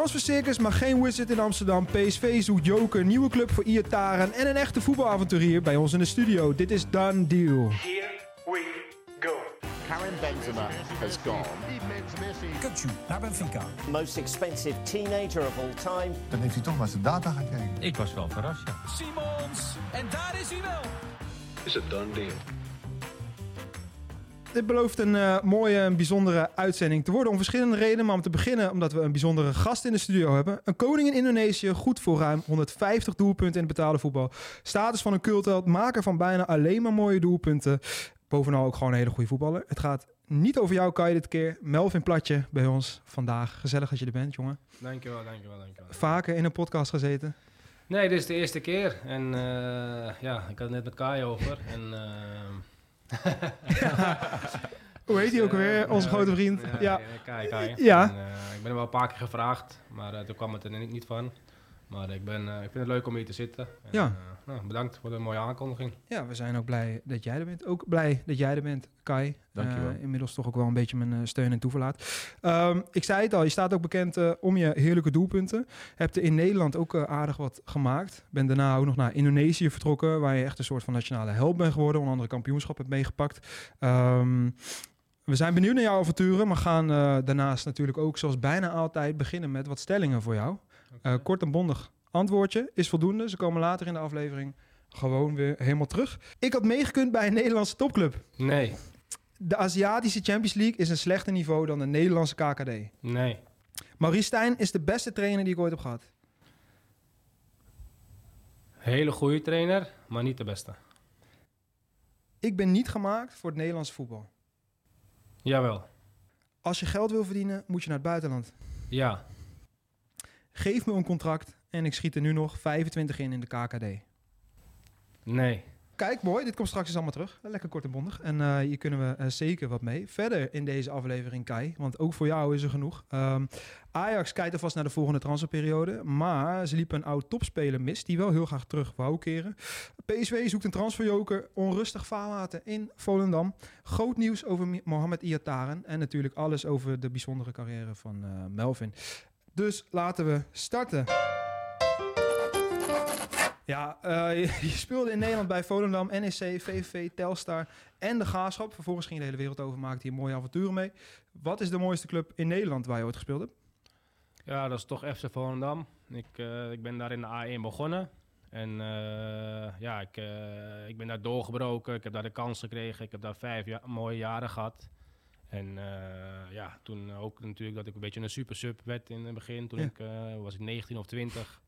transfercircus, maar geen wizard in Amsterdam. PSV zoekt Joker, nieuwe club voor Iataren en een echte voetbalavonturier bij ons in de studio. Dit is Done Deal. Here we go. Karim Benzema has gone. Kukçu naar Benfica. most expensive teenager of all time. Dan heeft hij toch naar zijn data gekeken. Ik was wel verrast, ja. Simons. En daar is hij wel. Is a done deal. Dit belooft een eh, mooie en bijzondere uitzending te worden om verschillende redenen. Maar om te beginnen omdat we een bijzondere gast in de studio hebben. Een koning in Indonesië, goed voor ruim 150 doelpunten in het betaalde voetbal. Status van een cultheld, maker van bijna alleen maar mooie doelpunten. Bovenal ook gewoon een hele goede voetballer. Het gaat niet over jou, Kai, dit keer. Melvin Platje bij ons vandaag. Gezellig dat je er bent, jongen. Dankjewel, dankjewel, dankjewel. Vaker in een podcast gezeten. Nee, dit is de eerste keer. En eh, ja, ik had het net met Kai over. En, eh, Hoe heet hij ook weer, onze grote vriend? Ja, Ja, ja. En, eh, ik ben er wel een paar keer gevraagd, maar eh, toen kwam het er niet van. Maar ik, ben, eh, ik vind het leuk om hier te zitten. En, Ja. eh, nou, bedankt voor de mooie aankondiging. Ja, we zijn ook blij dat jij er bent. Ook blij dat jij er bent, Kai. Dankjewel. Eh, inmiddels toch ook wel een beetje mijn steun en toeverlaat. Ehm, ik zei het al, je staat ook bekend om je heerlijke doelpunten. Hebt er in Nederland ook aardig wat gemaakt. Ben daarna ook nog naar Indonesië vertrokken, waar je echt een soort van nationale held bent geworden. Onder andere kampioenschap hebt meegepakt. Ehm, we zijn benieuwd naar jouw avonturen, maar gaan daarnaast natuurlijk ook, zoals bijna altijd, beginnen met wat stellingen voor jou. Eh, kort en bondig antwoordje is voldoende. Ze komen later in de aflevering gewoon weer helemaal terug. Ik had meegekund bij een Nederlandse topclub. Nee, De Aziatische Champions League is een slechter niveau dan de Nederlandse KKD. nee. Maurice Stijn is de beste trainer die ik ooit heb gehad. Hele goede trainer, maar niet de beste. Ik ben niet gemaakt voor het Nederlandse voetbal. Jawel. Als je geld wil verdienen, moet je naar het buitenland. Ja. Geef me een contract en ik schiet er nu nog 25 in in de KKD. Nee. Kijk, mooi. Dit komt straks eens allemaal terug. Lekker kort en bondig. En eh, hier kunnen we eh, zeker wat mee. Verder in deze aflevering, Kai. Want ook voor jou is er genoeg. Ehm, Ajax kijkt alvast naar de volgende transferperiode. Maar ze liepen een oud topspeler mis. Die wel heel graag terug wou keren. PSV zoekt een transferjoker. Onrustig vaarwater in Volendam. Groot nieuws over Mohamed Iataren. En natuurlijk alles over de bijzondere carrière van eh, Melvin. Dus laten we starten. Ja, eh, je, speelde in Nederland bij Volendam, NEC, VVV, Telstar en de Graafschap. Vervolgens ging je de hele wereld over, maakte hier mooie avonturen mee. Wat is de mooiste club in Nederland waar je ooit gespeeld hebt? Ja, dat is toch FC Volendam. Ik, eh, ik ben daar in de A1 begonnen. En eh, ja, ik, ik ben daar doorgebroken. Ik heb daar de kans gekregen. Ik heb daar vijf mooie jaren gehad. En eh, ja, toen ook natuurlijk dat ik een beetje een super sub werd in het begin. Toen Ja. ik, eh, was ik 19 of 20.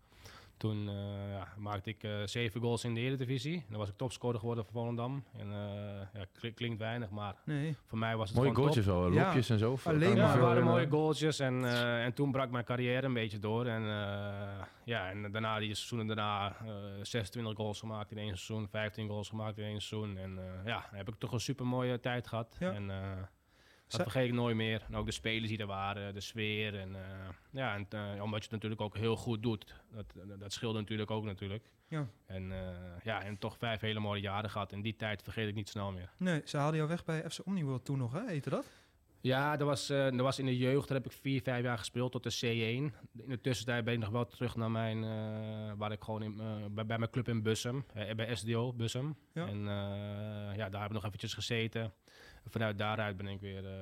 Toen eh, ja, maakte ik zeven goals in de Eredivisie. En dan was ik topscorer geworden voor Volendam. En eh, ja, kli- klinkt weinig, maar Nee. voor mij was het Mooie gewoon top. goaltjes wel, Ja. lopjes en zo. Alleen maar. Ja, veel het waren mooie goaltjes en, eh, en toen brak mijn carrière een beetje door. En, eh, ja, en daarna, die seizoenen daarna, eh 26 goals gemaakt in één seizoen, 15 goals gemaakt in één seizoen. En eh, ja, dan heb ik toch een super mooie tijd gehad. Ja. En eh, dat vergeet ik nooit meer. En ook de spelers die er waren, de sfeer. En, eh, ja, en, eh, omdat je het natuurlijk ook heel goed doet. Dat, dat scheelde natuurlijk ook natuurlijk. Ja. En, eh, ja, en toch vijf hele mooie jaren gehad. En die tijd vergeet ik niet snel meer. Nee, ze haalden jou weg bij FC Omniworld toen nog, hè? Heette dat? Ja, dat was, dat was in de jeugd. Daar heb ik vier, vijf jaar gespeeld tot de C1. In de tussentijd ben ik nog wel terug naar mijn... waar ik gewoon in, bij, bij mijn club in Bussum. bij SDO Bussum. Ja. En ja, daar heb ik nog eventjes gezeten. Vanuit daaruit ben ik weer eh,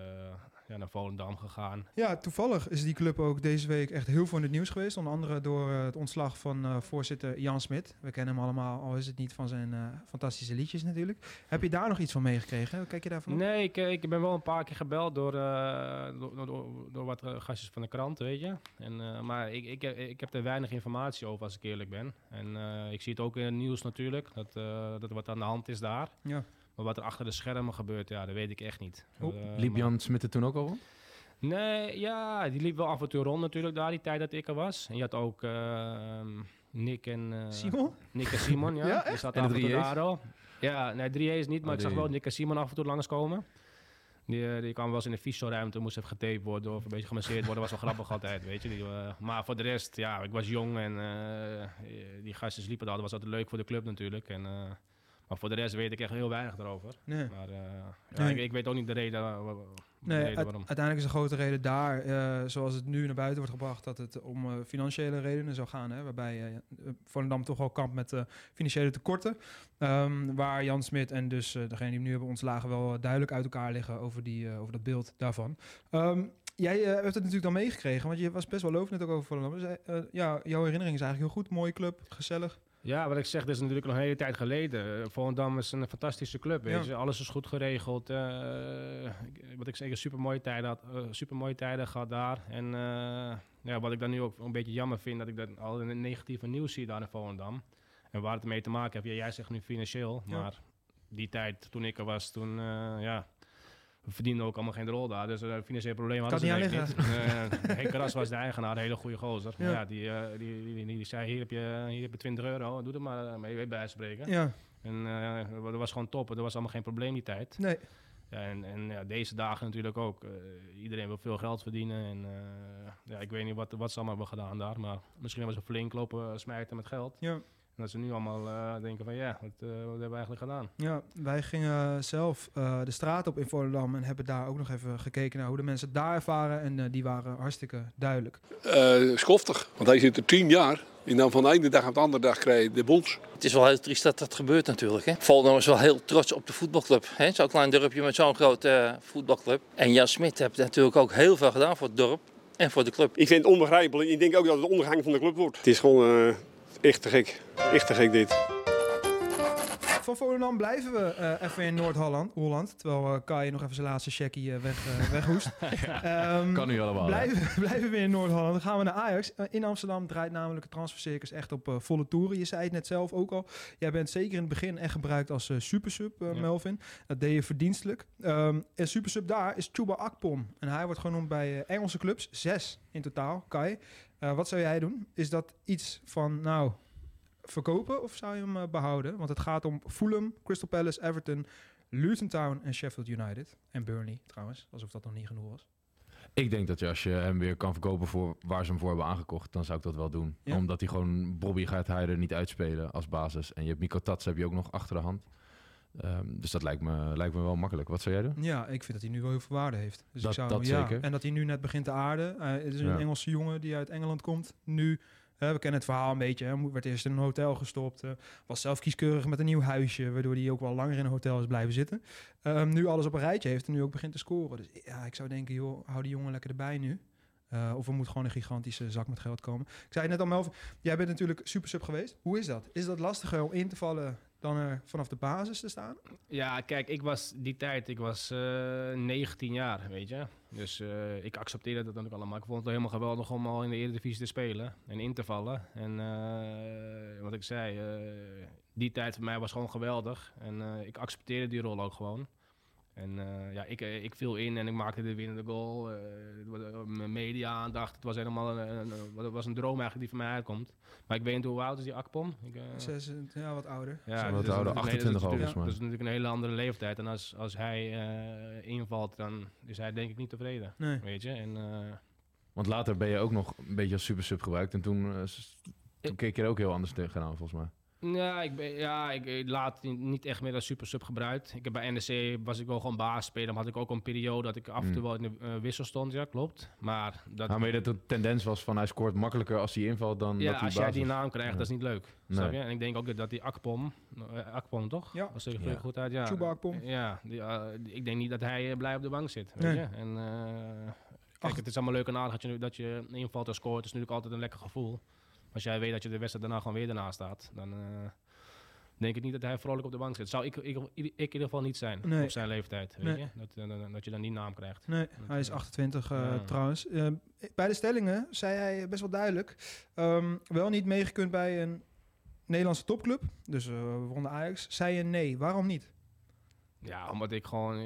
ja, naar Volendam gegaan. Ja, toevallig is die club ook deze week echt heel veel in het nieuws geweest. Onder andere door eh, het ontslag van eh, voorzitter Jan Smit. We kennen hem allemaal, al is het niet van zijn fantastische liedjes natuurlijk. Heb je daar nog iets van meegekregen? Kijk je daarvan op? Nee, ik, ik ben wel een paar keer gebeld door, door, door, door, wat gastjes van de krant, weet je. En, maar ik, ik, heb- ik heb er weinig informatie over, als ik eerlijk ben. En ik zie het ook in het nieuws natuurlijk, dat, dat er wat aan de hand is daar. Ja. Maar wat er achter de schermen gebeurt, ja, dat weet ik echt niet. Oh, Eh, Liep maar- Jan Smit er toen ook al rond? Nee, ja, die liep wel af en toe rond natuurlijk daar, die tijd dat ik er was. En je had ook eh, Nick en... eh, Simon? Nick en Simon, ja. Ja, Die zat En de af en toe 3A's? daar al. Ja, nee, 3 is niet, maar Oh, ik zag 3A. wel Nick en Simon af en toe langskomen. Die, die kwam wel eens in de fysioruimte, moest even getaped worden of een beetje gemasseerd worden. was wel grappig altijd, weet je. Die, maar voor de rest, ja, ik was jong en die gasten liepen daar. Dat was altijd leuk voor de club natuurlijk. En, maar voor de rest weet ik echt heel weinig erover. Nee. Maar eh, ja, Nee. ik, ik weet ook niet de reden. eh, Nee, reden waarom. uiteindelijk is de grote reden daar, eh, zoals het nu naar buiten wordt gebracht, dat het om financiële redenen zou gaan. Hè, waarbij Volendam toch wel kampt met financiële tekorten. Ehm, waar Jan Smit en dus degene die we nu hebben ontslagen wel duidelijk uit elkaar liggen over, die, over dat beeld daarvan. Ehm, jij hebt het natuurlijk dan meegekregen, want je was best wel lovend net ook over Volendam. Dus, ja, jouw herinnering is eigenlijk heel goed. Mooie club, gezellig. Ja, wat ik zeg, dit is natuurlijk nog een hele tijd geleden. Eh, Volendam is een fantastische club, weet Ja. Alles is goed geregeld. eh, wat ik zeg, super mooie tijden, had, eh, super mooie tijden gehad daar. En ja, wat ik dan nu ook een beetje jammer vind, dat ik dat al het negatieve nieuws zie daar in Volendam. En waar het mee te maken heeft, ja, jij zegt nu financieel, Ja. maar die tijd toen ik er was, toen, ja... We verdienden ook allemaal geen rol daar, dus uh, financiële problemen Kan hadden ze niet aan niet. Eh, Henk Karas was de eigenaar, een hele goede gozer. Ja. Ja. die, eh, die, die, die, die zei, hier heb, je, hier heb je 20 euro, doe er maar eh, mee, bij spreken. Ja, En eh, dat was gewoon top. Dat was allemaal geen probleem die tijd. nee. Ja, en en ja, deze dagen natuurlijk ook. Eh, iedereen wil veel geld verdienen. En eh, ja, ik weet niet wat, wat ze allemaal hebben gedaan daar. Maar misschien hebben ze flink lopen smijten met geld. Ja. En dat ze nu allemaal eh, denken van ja, wat, eh, wat hebben we eigenlijk gedaan? Ja, wij gingen zelf eh, de straat op in Volendam en hebben daar ook nog even gekeken naar hoe de mensen daar ervaren. En die waren hartstikke duidelijk. Eh schoftig, want hij zit er tien jaar. En dan van de ene dag op de andere dag krijg je de bons. Het is wel heel triest dat dat gebeurt natuurlijk. Hè. Volendam is wel heel trots op de voetbalclub. hè. Zo'n klein dorpje met zo'n grote voetbalclub. En Jan Smit heeft natuurlijk ook heel veel gedaan voor het dorp en voor de club. Ik vind het onbegrijpelijk. Ik denk ook dat het de ondergang van de club wordt. Het is gewoon echt te gek. Echt te gek dit. Van Volendam blijven we eh, even in Noord-Holland. Holland, terwijl eh, Kai nog even zijn laatste checkie eh, weg, weghoest. Ehm, Kan nu allemaal. Blijven, blijven we in Noord-Holland. Dan gaan we naar Ajax. In Amsterdam draait namelijk het transfercircus echt op volle toeren. Je zei het net zelf ook al. Jij bent zeker in het begin echt gebruikt als supersub, Ja. Melvin. Dat deed je verdienstelijk. Ehm, en supersub daar is Chuba Akpom. En hij wordt genoemd bij Engelse clubs. Zes in totaal. Kai, eh, wat zou jij doen? Is dat iets van, nou, verkopen of zou je hem eh, behouden? Want het gaat om Fulham, Crystal Palace, Everton, Luton Town en Sheffield United. En Burnley trouwens, alsof dat nog niet genoeg was. Ik denk dat je als je hem weer kan verkopen voor waar ze hem voor hebben aangekocht, dan zou ik dat wel doen. Ja? Omdat hij gewoon, Bobby gaat hij er niet uitspelen als basis. En je hebt Miko Tats heb je ook nog achter de hand. Ehm, dus dat lijkt me, lijkt me wel makkelijk. Wat zou jij doen? Ja, ik vind dat hij nu wel heel veel waarde heeft. Dus Dat- ik zou, dat ja, zeker. En dat hij nu net begint te aarden. Uh, het is een Ja. Engelse jongen die uit Engeland komt. Nu, we kennen het verhaal een beetje. Hè, werd eerst in een hotel gestopt. eh, was zelf kieskeurig met een nieuw huisje. Waardoor hij ook wel langer in een hotel is blijven zitten. Ehm, nu alles op een rijtje heeft en nu ook begint te scoren. Dus ja, ik zou denken, joh, hou die jongen lekker erbij nu. Eh, of er moet gewoon een gigantische zak met geld komen. Ik zei het net al, Melvin, jij bent natuurlijk super sub geweest. Hoe is dat? Is dat lastiger om in te vallen dan er vanaf de basis te staan? Ja, kijk, ik was die tijd, ik was eh 19 jaar, weet je. Dus eh, ik accepteerde dat dan ook allemaal. Ik vond het helemaal geweldig om al in de Eredivisie te spelen en in te vallen. En eh, wat ik zei, eh, die tijd voor mij was gewoon geweldig. En eh, ik accepteerde die rol ook gewoon. En eh, ja, ik, eh, ik viel in en ik maakte de winnende goal. eh, mijn media-aandacht, het was helemaal een, een- een- het was een droom eigenlijk die van mij uitkomt. Maar ik weet niet hoe oud is die Akpom? Ik, eh, Zes, eh, ja, wat ouder. ja, Zijn dat wat is ouder, natuurlijk- nee, dat is 28 natuurlijk- volgens mij. Dat is natuurlijk een hele andere leeftijd. En als, als hij eh, invalt, dan is hij denk ik niet tevreden. Nee. Weet je? En, eh, Want later ben je ook nog een beetje als super sub gebruikt. En toen, toen keek je er ook heel anders tegenaan, volgens mij. Ja, ik, ben, ja, ik, ik laat niet- echt meer als super sub gebruikt. Ik heb bij NEC was ik wel gewoon baas spelen. Maar had ik ook een periode dat ik af en toe Mm. wel in de eh, wissel stond. Ja, klopt. Maar dat, Nou, maar dat de tendens was van hij scoort makkelijker als hij invalt dan ja, dat hij als jij die naam krijgt, Ja. dat is niet leuk. Nee. Snap je? En ik denk ook dat die Akpom, eh, Akpom toch? Ja. Als ik Ja. goed uit, ja. Chuba Akpom. Ja, die, eh, die- ik denk niet dat hij blij op de bank zit. Weet Nee. je? En, eh, kijk, Ach. het is allemaal leuk en aardig dat je, dat je invalt en scoort. Het is natuurlijk altijd een lekker gevoel. Als jij weet dat je de wedstrijd daarna gewoon weer ernaast staat, dan eh, denk ik niet dat hij vrolijk op de bank zit. Zou ik, ik, ik in ieder geval niet zijn Nee. op zijn leeftijd. Weet Nee. je? Dat, eh, dat, dat je dan die naam krijgt. Nee, Dat, hij is eh, 28 eh, ja. trouwens. Bij de stellingen zei hij best wel duidelijk. ehm, wel niet meegekund bij een Nederlandse topclub. Dus eh we wonnen Ajax. Zei je nee. Waarom niet? Ja, omdat ik gewoon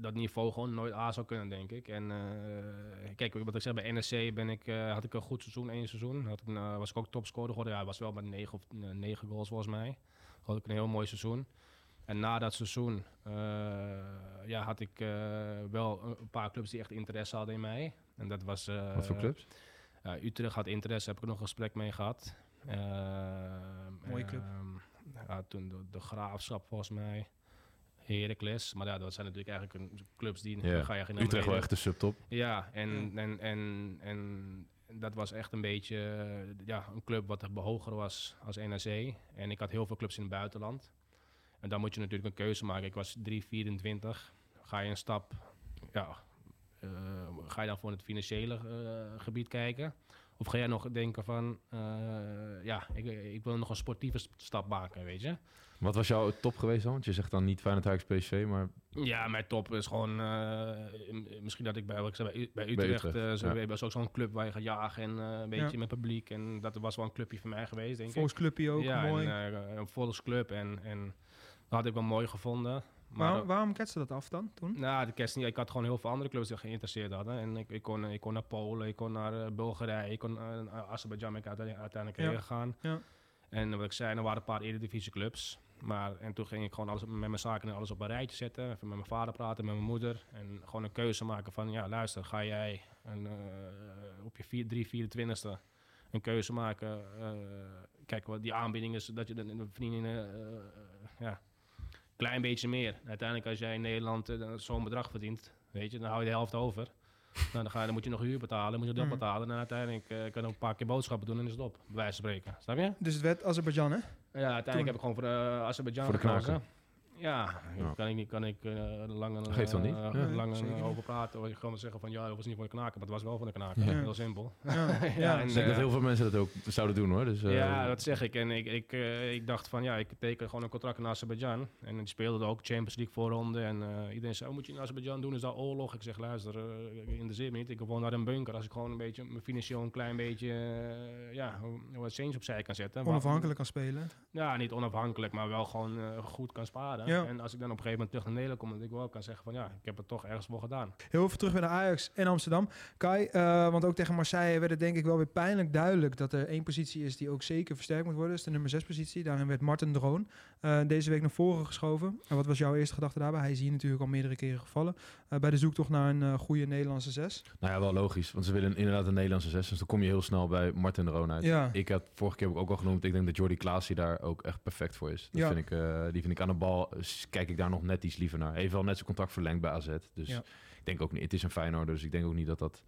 dat niveau gewoon nooit A zou kunnen, denk ik. En eh, kijk, wat ik zeg, bij NSC ben ik, eh, had ik een goed seizoen, één seizoen. Had ik, eh, was ik ook topscorer geworden. Ja, was wel met negen, of, negen goals volgens mij. Had ik een heel mooi seizoen. En na dat seizoen eh, ja, had ik wel een, paar clubs die echt interesse hadden in mij. En dat was... eh, Wat voor clubs? Utrecht had interesse, heb ik nog een gesprek mee gehad. Ehm, Mooie club. ehm, ja, toen de, de Graafschap volgens mij. Heracles. Maar ja, dat zijn natuurlijk eigenlijk een, clubs die Ja. ga je geen Utrecht wel echt de subtop. Ja, en, En, en, en dat was echt een beetje ja, een club wat hoger was als NAC. En ik had heel veel clubs in het buitenland. En dan moet je natuurlijk een keuze maken. Ik was 3, 24. Ga je een stap, ja, eh, ga je dan voor het financiële eh, gebied kijken? Of ga jij nog denken van, eh, ja, ik, ik wil nog een sportieve st- stap maken, weet je? Wat was jouw top geweest dan? Want je zegt dan niet Feyenoord Ajax PSV, maar Ja, mijn top is gewoon... eh, misschien dat ik bij, wat ik zei, bij, U- bij Bij Utrecht... Utrecht, eh, ja. was ook zo'n club waar je gaat jagen en eh, een beetje Ja. met publiek. En dat was wel een clubje voor mij geweest, denk ik. Volksclubje ook, ja, mooi. En, een volksclub. En, en dat had ik wel mooi gevonden. Maar Waarom, waarom ketste dat af dan, toen? nou, de kerst niet. Ik had gewoon heel veel andere clubs die geïnteresseerd hadden. En ik, ik, kon, ik kon naar Polen, ik kon naar Bulgarije, ik kon naar Azerbeidzjan ben ik uiteindelijk, uiteindelijk Ja. heen gegaan. Ja. En wat ik zei, er waren een paar eredivisie clubs. Maar, en toen ging ik gewoon alles, met mijn zaken en alles op een rijtje zetten. Even met mijn vader praten, met mijn moeder. En gewoon een keuze maken van, ja luister, ga jij een, eh, op je vier, 3, 24ste een keuze maken. eh, kijk, wat die aanbieding is, dat je de, vriendinnen, eh, ja, klein beetje meer. Uiteindelijk als jij in Nederland zo'n bedrag verdient, weet je, dan hou je de helft over. Nou, dan, ga je, dan moet je nog huur betalen, moet je dat Mhm. betalen. En uiteindelijk eh, kan je nog een paar keer boodschappen doen en is het op, bij wijze van spreken. Snap je? Dus het werd Azerbeidzjan, hè? Ja, uiteindelijk Toen. heb ik gewoon voor de Azerbeidzjan Voor de gekozen. Ja, Ja. kan ik niet, kan ik eh, lang, en, Geeft niet. eh, Ja, lang en, eh, over praten. Of je gewoon zeggen van ja, dat was niet voor de knaken, maar het was wel voor de knaken. Ja. Heel simpel. Ja, en, ik denk dat heel veel mensen dat ook zouden doen hoor. Dus, eh, ja, dat zeg ik. En ik, ik, eh, ik dacht van ja, ik teken gewoon een contract in Azerbeidzjan. En die speelde ook Champions League voorronde. En eh, iedereen zei, oh, moet je in Azerbeidzjan doen? Is dat oorlog? Ik zeg, luister, in de zin niet. Ik gewoon naar een bunker. Als ik gewoon een beetje, mijn financieel een klein beetje, ja, wat centjes opzij kan zetten. Onafhankelijk kan spelen. Ja, niet onafhankelijk, maar wel gewoon goed kan sparen. Ja. En als ik dan op een gegeven moment terug naar Nederland kom, dat ik wel kan zeggen van ja, ik heb het toch ergens voor gedaan. Heel even terug bij de Ajax en Amsterdam. Kai, eh, want ook tegen Marseille werd het denk ik wel weer pijnlijk duidelijk dat er één positie is die ook zeker versterkt moet worden. Dat is de nummer 6 positie. Daarin werd Martin Droon eh, deze week naar voren geschoven. En wat was jouw eerste gedachte daarbij? Hij is hier natuurlijk al meerdere keren gevallen. Eh, bij de zoektocht naar een eh, goede Nederlandse 6. Nou ja, wel logisch. Want ze willen inderdaad een Nederlandse zes. Dus dan kom je heel snel bij Martin de Roon uit. Ja. Ik had vorige keer heb ik ook al genoemd. Ik denk dat Jordi Klaas hier daar ook echt perfect voor is. Dat Ja. vind ik, eh, die vind ik aan de bal. Kijk ik daar nog net iets liever naar. Heeft wel net zijn contract verlengd bij AZ. Dus Ja. ik denk ook niet. Het is een Feyenoorder. Dus ik denk ook niet dat dat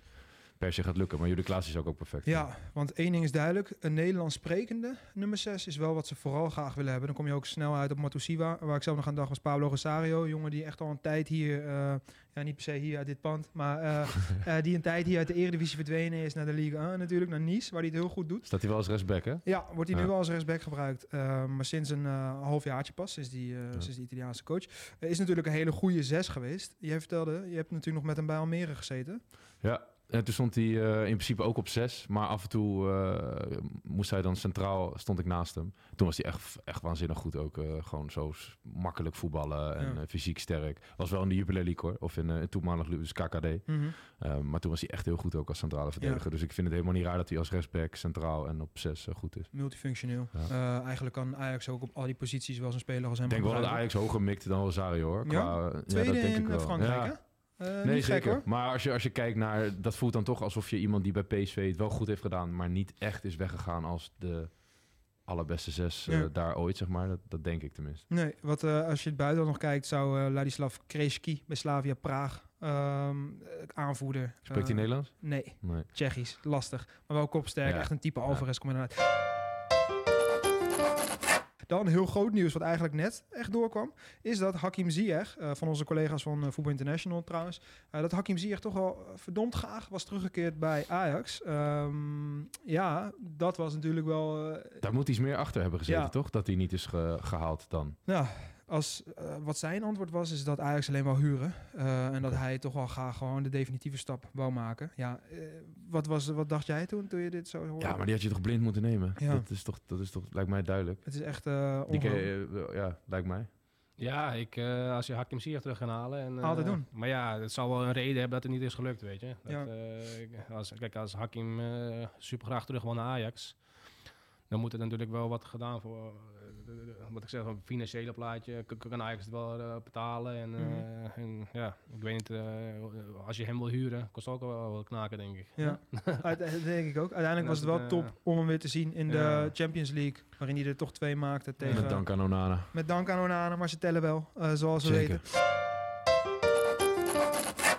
per se gaat lukken. Maar Jordi Klaas is ook, ook perfect. Ja, want één ding is duidelijk. Een Nederlands sprekende nummer 6 is wel wat ze vooral graag willen hebben. Dan kom je ook snel uit op Matusiwa. Waar ik zelf nog aan dacht was Pablo Rosario. Jongen die echt al een tijd hier, eh, ja niet per se hier uit dit pand, maar eh, eh, die een tijd hier uit de Eredivisie verdwenen is naar de Ligue 1 natuurlijk, naar Nice, waar hij het heel goed doet. Staat hij wel als rechtsback, hè? Ja, wordt hij nu wel als rechtsback gebruikt. Maar sinds een halfjaartje pas, sinds die, sinds die Italiaanse coach. Is natuurlijk een hele goede zes geweest. Jij vertelde, je hebt natuurlijk nog met hem bij Almere gezeten. Ja, en toen stond hij eh, in principe ook op zes. Maar af en toe eh, moest hij dan centraal, stond ik naast hem. Toen was hij echt, echt waanzinnig goed ook. eh, gewoon zo makkelijk voetballen en Ja. eh, fysiek sterk. Was wel in de Jupiler League hoor. Of in uh, toenmalig dus KKD. Mhm. Eh, maar toen was hij echt heel goed ook als centrale verdediger. Dus ik vind het helemaal niet raar dat hij als rechtsback centraal en op zes eh, goed is. Multifunctioneel. Ja. Eh, eigenlijk kan Ajax ook op al die posities wel zijn speler als hem Ik denk wel dat. Ajax hoger mikt dan Rosario hoor. Qua, ja, Tweede dat denk in ik wel. Frankrijk, hè? Eh, Nee, gek, zeker. Maar als je, als je kijkt naar... Dat voelt dan toch alsof je iemand die bij PSV het wel goed heeft gedaan... maar niet echt is weggegaan als de allerbeste zes eh, Ja. daar ooit, zeg maar. Dat, dat denk ik tenminste. Nee, wat, eh, als je het buiten nog kijkt, zou Ladislav Kreski bij Slavia Praag eh, aanvoerder. Spreekt hij Nederlands? Nee, Nee. Tsjechisch, lastig. Maar wel kopsterk, Ja. echt een type Ja. Alvarez kom je dan heel groot nieuws, wat eigenlijk net echt doorkwam, is dat Hakim Ziyech, eh, van onze collega's van eh, Voetbal International trouwens, eh, dat Hakim Ziyech toch wel verdomd graag was teruggekeerd bij Ajax. Ehm, ja, dat was natuurlijk wel... Daar moet iets meer achter hebben gezeten, Ja. toch? Dat hij niet is ge- gehaald dan. Ja, als, eh, wat zijn antwoord was, is dat Ajax alleen wou huren. eh, en dat hij toch wel graag gewoon de definitieve stap wou maken. Ja, eh, wat, was, wat dacht jij toen, toen je dit zo hoorde? Ja, maar die had je toch blind moeten nemen? Ja. Dat, is toch, dat is toch, lijkt mij duidelijk. Het is echt eh je, ja, lijkt mij. Ja, ik, eh, als je Hakim Ziyech terug gaat halen. En, eh, Altijd doen. Maar ja, het zal wel een reden hebben dat het niet is gelukt, weet je. Dat, Ja. eh, als, kijk, als Hakim eh super graag terug wil naar Ajax, dan moet er natuurlijk wel wat gedaan voor, wat ik zeg, een financiële plaatje. Kan Ajax het wel eh, betalen. En, eh, Mhm. en ja, ik weet niet, eh, als je hem wil huren, kost ook wel wat knaken, denk ik. Ja, Uit- dat denk ik ook. Uiteindelijk was het wel eh, top om hem weer te zien in de ja. Champions League. Waarin hij er toch twee maakte tegen... Met dank aan Onana. Met dank aan Onana, maar ze tellen wel, eh, zoals we Zeker. weten.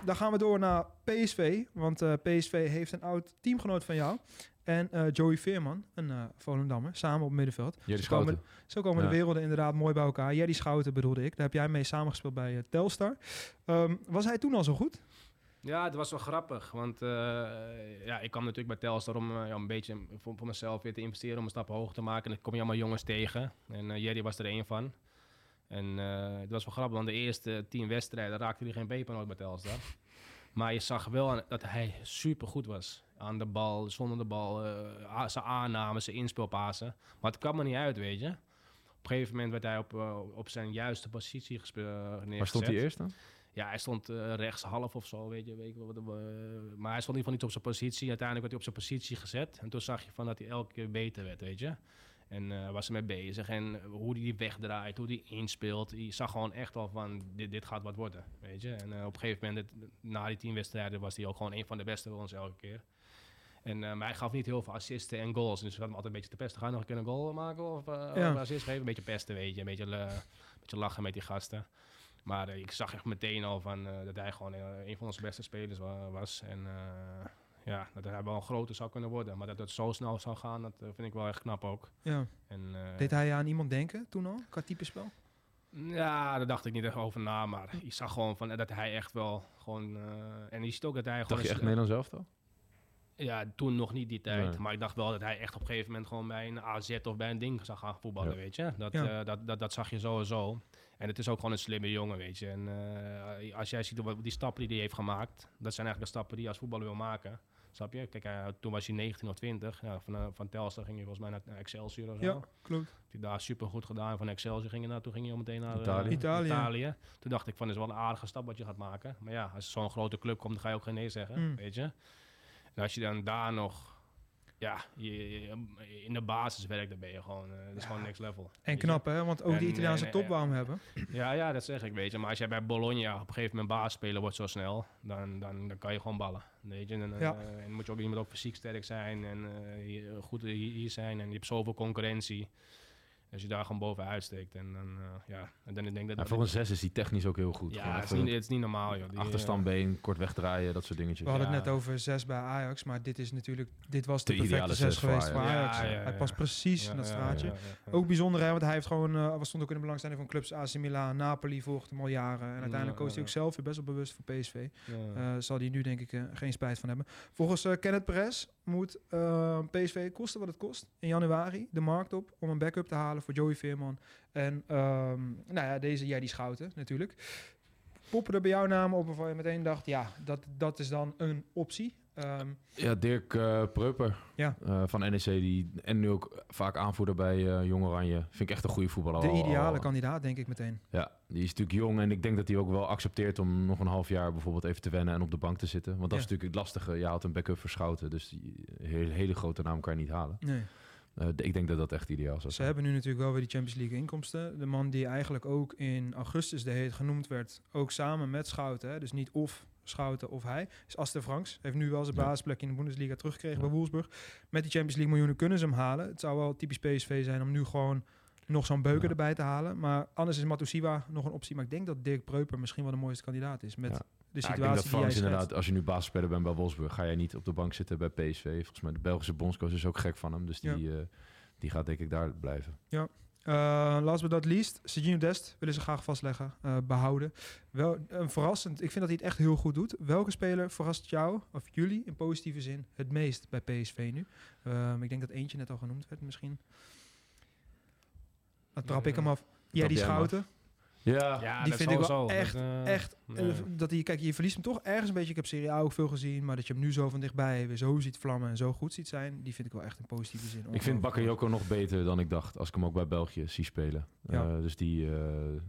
Dan gaan we door naar PSV. Want eh, PSV heeft een oud teamgenoot van jou. En eh, Joey Veerman, een eh Volendammer, samen op middenveld. Jerry Zo komen, Schouten. zo komen Ja. de werelden inderdaad mooi bij elkaar. Jerry Schouten bedoelde ik. Daar heb jij mee samengespeeld bij eh, Telstar. Ehm, was hij toen al zo goed? Ja, het was wel grappig. Want eh, ja, ik kwam natuurlijk bij Telstar om eh, ja, een beetje voor, voor mezelf weer te investeren, om een stap hoger te maken. En dan kom je allemaal jongens tegen. En eh, Jerry was er één van. En eh, het was wel grappig, want de eerste tien wedstrijden raakte hij geen peper nooit bij Telstar. Maar je zag wel dat hij super goed was. Aan de bal, zonder de bal, a- zijn aanname, zijn inspeelpasen. Maar het kwam er niet uit, weet je. Op een gegeven moment werd hij op, eh, op zijn juiste positie eh, neergezet. Waar stond hij eerst dan? Ja, hij stond rechts half of zo, weet je. Weet je wat, maar hij stond in ieder geval niet op zijn positie. Uiteindelijk werd hij op zijn positie gezet. En toen zag je van dat hij elke keer beter werd, weet je. En eh, was er mee bezig. En hoe hij die wegdraait, hoe hij inspeelt. Je zag gewoon echt al van, dit, dit gaat wat worden, weet je. En op een gegeven moment, na die tien wedstrijden, was hij ook gewoon een van de beste bij ons elke keer. En eh, maar hij gaf niet heel veel assisten en goals. Dus we hadden hem altijd een beetje te pesten. Ga je nog een keer een goal maken of, eh Ja. of assist geven? Een beetje pesten, weet je. Een beetje, eh, een beetje lachen met die gasten. Maar eh, ik zag echt meteen al van, eh, dat hij gewoon een van onze beste spelers wa- was. En eh, ja, dat hij wel een grote zou kunnen worden. Maar dat het zo snel zou gaan, dat vind ik wel echt knap ook. Ja. En, eh, Deed hij aan iemand denken toen al, qua type spel? ja, daar dacht ik niet echt over na. Maar ik zag gewoon van, dat hij echt wel gewoon... eh, en je ziet ook dat hij gewoon... Dacht je echt Nederlands elftal? Ja, toen nog niet die tijd. Nee. Maar ik dacht wel dat hij echt op een gegeven moment gewoon bij een AZ of bij een ding zou gaan voetballen, Ja. weet je. Dat, Ja. eh, dat, dat, dat zag je sowieso. En het is ook gewoon een slimme jongen, weet je. En eh, als jij ziet die stappen die hij heeft gemaakt, dat zijn eigenlijk de stappen die je als voetballer wil maken. Snap je? Kijk, hij- toen was hij 19 of 20. Ja, van, eh, van Telstar ging hij volgens mij naar, naar Excelsior of zo. Ja, klopt. Hij daar super goed gedaan. Van Excelsior ging hij naar, toen ging hij al meteen naar eh, Italië. Italië. Italië. Toen dacht ik van, is wel een aardige stap wat je gaat maken. Maar ja, als zo'n grote club komt, dan ga je ook geen nee zeggen, Mm. weet je. En als je dan daar nog, ja, je, je- in de basis werkt, dan ben je gewoon, eh, dat is gewoon next level. En knap hè, want ook En- die Italiaanse en- top en- wou hem hebben. Ja, ja, dat zeg ik, weet je. Maar als jij bij Bologna op een gegeven moment baasspeler wordt zo snel, dan, dan, dan kan je gewoon ballen, weet je. En, eh, Ja. en moet je ook iemand ook fysiek sterk zijn en eh, goed hier zijn. En je hebt zoveel concurrentie. Als je daar gewoon bovenuit steekt. En dan, eh, ja, en dan denk ik dat... Ja, voor een zes is hij technisch ook heel goed. ja, het is, niet, het is niet normaal, joh. Die, Achterstandbeen, kort wegdraaien, dat soort dingetjes. We hadden Ja. het net over zes bij Ajax, maar dit is natuurlijk, dit was de, De perfecte ideale zes zes voor geweest voor Ajax. Ja, ja, Hij past precies ja, in dat ja, straatje. ja, ja, ja. Ook bijzonder, hè, want hij heeft gewoon, eh, was stond ook in de belangstelling van clubs AC Milan, Napoli volgde hem al jaren. En uiteindelijk Ja, koos hij ja, ook zelf weer best wel bewust voor PSV. Ja. Eh, zal hij nu denk ik eh, geen spijt van hebben. Volgens eh, Kenneth Perez moet eh, PSV kosten wat het kost in januari de markt op om een backup te halen voor Joey Veerman. En ehm, nou ja, deze Jerry Schouten natuurlijk. Poppen er bij jouw naam op waarvan je meteen dacht, ja, dat, dat is dan een optie. Ehm, Ja, Dirk eh Preuper Ja. eh, van NEC. Die, en nu ook vaak aanvoerder bij eh Jong Oranje. Vind ik echt een goede voetballer. de Al- ideale al- kandidaat, denk ik meteen. Ja, die is natuurlijk jong. En ik denk dat hij ook wel accepteert om nog een half jaar bijvoorbeeld even te wennen en op de bank te zitten. Want dat is natuurlijk het lastige. Je haalt een backup voor Schouten. Dus die hele, hele grote naam kan je niet halen. Nee. Ik denk dat dat echt ideaal zou Ze zijn. hebben nu natuurlijk wel weer die Champions League inkomsten. De man die eigenlijk ook in augustus de heet genoemd werd, ook samen met Schouten. Hè? Dus niet of Schouten of hij, is Aster Franks. Heeft nu wel zijn Ja. basisplek in de Bundesliga teruggekregen Ja. bij Wolfsburg. Met die Champions League miljoenen kunnen ze hem halen. Het zou wel typisch PSV zijn om nu gewoon nog zo'n beuker Ja. erbij te halen. Maar anders is Matusiwa nog een optie. Maar ik denk dat Dirk Preuper misschien wel de mooiste kandidaat is. Met Ja. de Ja, ik situatie denk dat jij Frans inderdaad, als je nu basisspeler bent bij Wolfsburg, ga je niet op de bank zitten bij PSV. Volgens mij de Belgische bondscoach is ook gek van hem. Dus die, eh, die gaat denk ik daar blijven. Uh, last but not least, Sergio Dest willen ze graag vastleggen, eh, behouden. Wel, een verrassend, ik vind dat hij het echt heel goed doet. Welke speler verrast jou, of jullie, in positieve zin, het meest bij PSV nu? Ehm, ik denk dat eentje net al genoemd werd misschien. Dan trap ik hem af. Ja, die. Schouten. Ja, Ja, die dat vind ik wel echt, Dat, echt. eh, dat hij, kijk, je verliest hem toch ergens een beetje. Ik heb Serie A ook veel gezien, maar dat je hem nu zo van dichtbij weer zo ziet vlammen en zo goed ziet zijn, die vind ik wel echt in positieve zin. ik vind. Bakayoko nog beter dan ik dacht. Als ik hem ook bij België zie spelen. Ja. Eh, dus die, eh,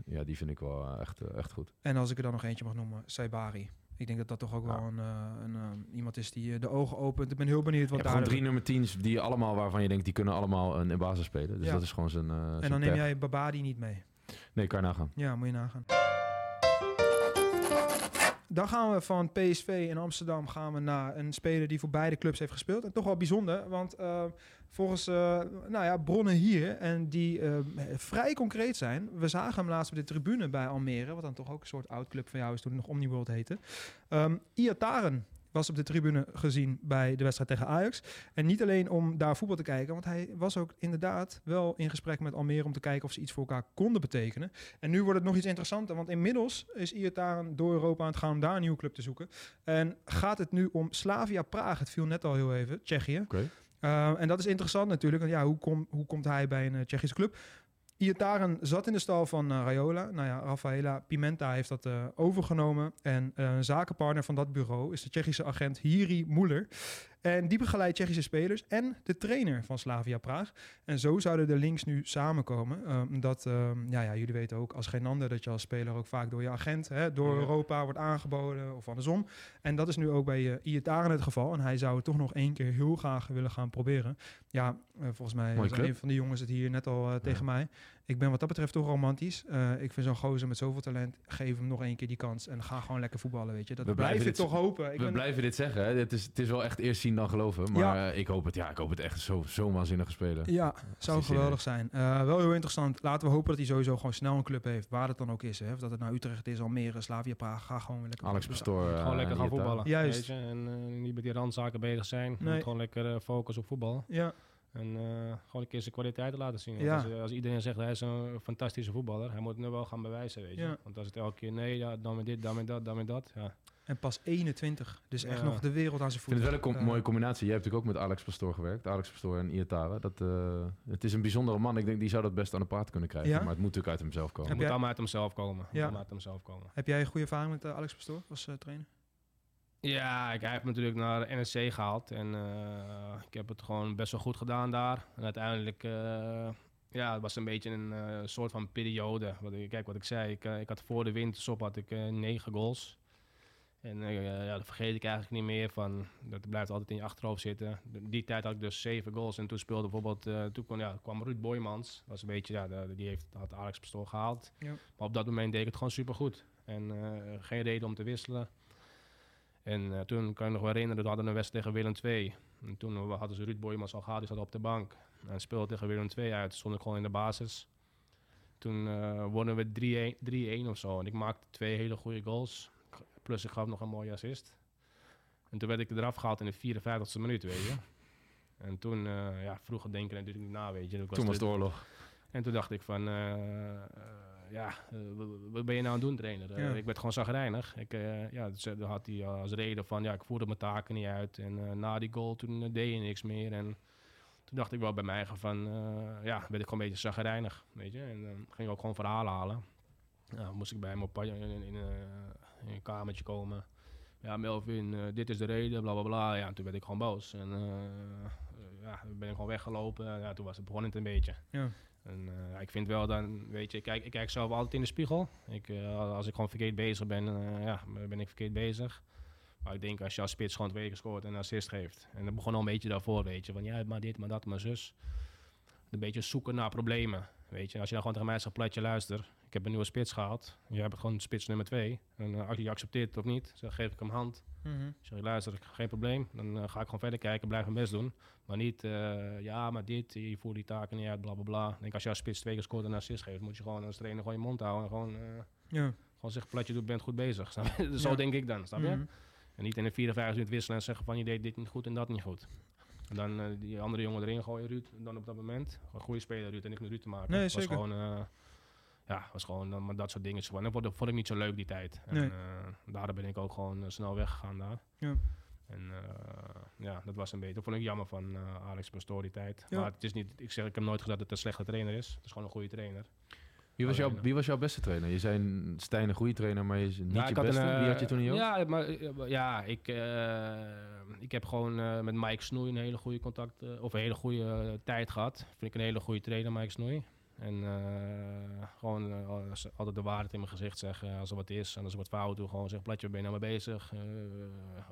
ja, die vind ik wel echt, echt goed. En als ik er dan nog eentje mag noemen, Saibari. Ik denk dat dat toch ook wel een, een, iemand is die de ogen opent. Ik ben heel benieuwd wat daar... gewoon drie nummer 10's die allemaal waarvan je denkt die kunnen allemaal een, een basis spelen. Dus Ja. dat is gewoon zijn. en zijn dan neem pech. jij Babadi niet mee. Nee, kan je nagaan. Ja, moet je nagaan. Dan gaan we van PSV in Amsterdam gaan we naar een speler die voor beide clubs heeft gespeeld. En toch wel bijzonder, want eh, volgens eh, nou ja, bronnen hier, en die eh, vrij concreet zijn. We zagen hem laatst op de tribune bij Almere, wat dan toch ook een soort oud-club van jou is toen het nog Omniworld heette. Um, Iataren was op de tribune gezien bij de wedstrijd tegen Ajax. En niet alleen om daar voetbal te kijken, want hij was ook inderdaad wel in gesprek met Almere om te kijken of ze iets voor elkaar konden betekenen. En nu wordt het nog iets interessanter, want inmiddels is Iataren door Europa aan het gaan om daar een nieuwe club te zoeken. En gaat het nu om Slavia Praag, het viel net al heel even, Tsjechië. Oké. Uh, en dat is interessant natuurlijk, want ja, hoe, kom, hoe komt hij bij een uh, Tsjechische club? Iataren zat in de stal van uh, Raiola. Nou ja, Rafaela Pimenta heeft dat uh, overgenomen. En uh, een zakenpartner van dat bureau is de Tsjechische agent Hiri Moeller. En die begeleidt Tsjechische spelers en de trainer van Slavia Praag. En zo zouden de links nu samenkomen. Um, dat, um, ja, ja, jullie weten ook als geen ander dat je als speler ook vaak door je agent, hè, door Ja. Europa wordt aangeboden of andersom. En dat is nu ook bij uh, Iataren het geval. En hij zou het toch nog één keer heel graag willen gaan proberen. Ja, volgens mij club. een van die jongens het hier net al tegen Ja. mij. Ik ben wat dat betreft toch romantisch. Uh, ik vind zo'n gozer met zoveel talent, geef hem nog één keer die kans en ga gewoon lekker voetballen, weet je. Dat We blijf je blijven dit- toch hopen. Ik we ben- blijven dit zeggen. Hè. Het, is, het is wel echt eerst zien dan geloven. Maar Ja. eh, ik, hoop het, ja, ik hoop het echt zo- zo'n waanzinnige speler. Ja, zou zin geweldig zijn. Eh, wel heel interessant. Laten we hopen dat hij sowieso gewoon snel een club heeft, waar het dan ook is. Hè. Of dat het nou Utrecht is, Almere, Slavia Praag. Ga gewoon weer lekker Alex. Pastoor. eh, gewoon lekker gaan voetballen. Juist. Weet je? En eh, niet met die randzaken bezig zijn. Nee. moet gewoon lekker eh, focussen op voetbal. Ja, En eh, gewoon een keer zijn kwaliteiten laten zien. Ja. Als, als iedereen zegt hij is een fantastische voetballer, hij moet het nu wel gaan bewijzen, weet je. Ja. Want als het elke keer nee, ja, dan met dit, dan met dat, dan met dat. Ja. en pas 21. Dus echt nog de wereld aan zijn Ik vind voeten. het wel een com- Eh, mooie combinatie. Jij hebt natuurlijk ook met Alex Pastoor gewerkt. Alex Pastoor en Iatare. Dat, eh, het is een bijzondere man. Ik denk die zou dat best aan de praat kunnen krijgen. Ja? Maar het moet natuurlijk uit hemzelf komen. Het moet jij- allemaal uit hemzelf komen. Ja. allemaal uit hemzelf komen. Heb jij een goede ervaring met eh, Alex Pastoor als eh, trainer? Ja, ik, hij heeft me natuurlijk naar de NSC gehaald. En eh, ik heb het gewoon best wel goed gedaan daar. En uiteindelijk, eh, ja, het was een beetje een eh, soort van periode. Wat ik, kijk wat ik zei, ik, ik had voor de winterstop had ik negen goals. En ja, dat vergeet ik eigenlijk niet meer van. Dat blijft altijd in je achterhoofd zitten. Die tijd had ik dus zeven goals. En toen speelde bijvoorbeeld, toen kwam, ja, kwam Ruud Boymans. Was een beetje, ja, die heeft, had Alex Pastoor gehaald. Ja. Maar op dat moment deed ik het gewoon supergoed. En geen reden om te wisselen. En eh, toen kan ik nog wel herinneren, we hadden een wedstrijd tegen Willem II. En toen hadden ze Ruud Boymans al gehad, die zat op de bank. En speelde tegen Willem II uit, stond ik gewoon in de basis. Toen eh wonnen we 3-1 3-1 of zo. En ik maakte twee hele goede goals. Plus ik gaf nog een mooie assist. En toen werd ik eraf gehaald in de 54e minuut, weet je. En toen, eh, ja, vroeger denken natuurlijk niet na, weet je. Ik Toen was de- oorlog. en toen dacht ik van, ja, eh, wat ben je nou aan het doen, trainer? Eh, Ja. ik werd gewoon zagrijnig. Ik, eh, ja, dus, dan had hij als reden van, ja, ik voerde mijn taken niet uit. En na die goal, toen deed je niks meer. En toen dacht ik wel bij mij eigen van, ja, werd ik gewoon een beetje zagrijnig, weet je. En dan ging ik ook gewoon verhalen halen. Ja, moest ik bij hem op, in, in, in, in een kamertje komen. Ja, Melvin, eh, dit is de reden, bla bla bla. Ja, en toen werd ik gewoon boos. En eh, ja, ben ik gewoon weggelopen. Ja, toen was het begon het een beetje. Ja. En eh, ik vind wel dan, weet je, ik kijk, ik kijk zelf altijd in de spiegel. Ik, eh, als ik gewoon verkeerd bezig ben, eh, ja, ben ik verkeerd bezig. Maar ik denk als je als spits gewoon twee keer scoort en assist geeft. En dat begon al een beetje daarvoor, weet je. Van ja, maar dit, maar dat, maar zus. Een beetje zoeken naar problemen, weet je. Als je dan gewoon tegen mij zegt, platje luister. Ik heb een nieuwe spits gehad. Je hebt gewoon spits nummer twee. En eh, als je accepteert het of niet, dan geef ik hem hand. Mhm. Zeg ik, luister, geen probleem. Dan eh, ga ik gewoon verder kijken, blijf mijn best doen. Maar niet, eh, ja, maar dit, je voert die taken niet uit, bla bla bla. Ik denk, als je als spits twee keer scoort en een assist geeft, moet je gewoon als trainer gewoon je mond houden. En gewoon, Ja. gewoon zeggen, platje, je bent goed bezig. Je? Zo Ja. denk ik dan, snap je? Mhm. En niet in de 54 minuten wisselen en zeggen van, je deed dit niet goed en dat niet goed. En dan die andere jongen erin gooien, Ruud, dan op dat moment. Een goede speler, Ruud, en niks met Ruud te maken. Nee, was zeker. gewoon, ja, was gewoon maar dat soort dingen. En dat vond, vond ik niet zo leuk die tijd. En Nee. eh, daardoor ben ik ook gewoon eh, snel weggegaan daar. Ja. En eh, ja, dat was een beetje. Dat vond ik jammer van eh, Alex Pastoor die tijd. Ja. Maar het is niet, ik zeg, ik heb nooit gezegd dat het een slechte trainer is. Het is gewoon een goede trainer. Wie was, jouw, wie was jouw beste trainer? Je zei een Stijn een goede trainer, maar je is niet Ja, je ik had beste. een, Wie had je toen in je hoofd? Ja, maar ja, ik, eh, ik heb gewoon eh, met Mike Snoei een hele goede contact, eh, of een hele goede tijd gehad. Vind ik een hele goede trainer, Mike Snoei. En eh, gewoon eh, altijd de waarheid in mijn gezicht zeggen als er wat is. En als er wat fout doe, gewoon zeggen, Platje, ben je nou mee bezig?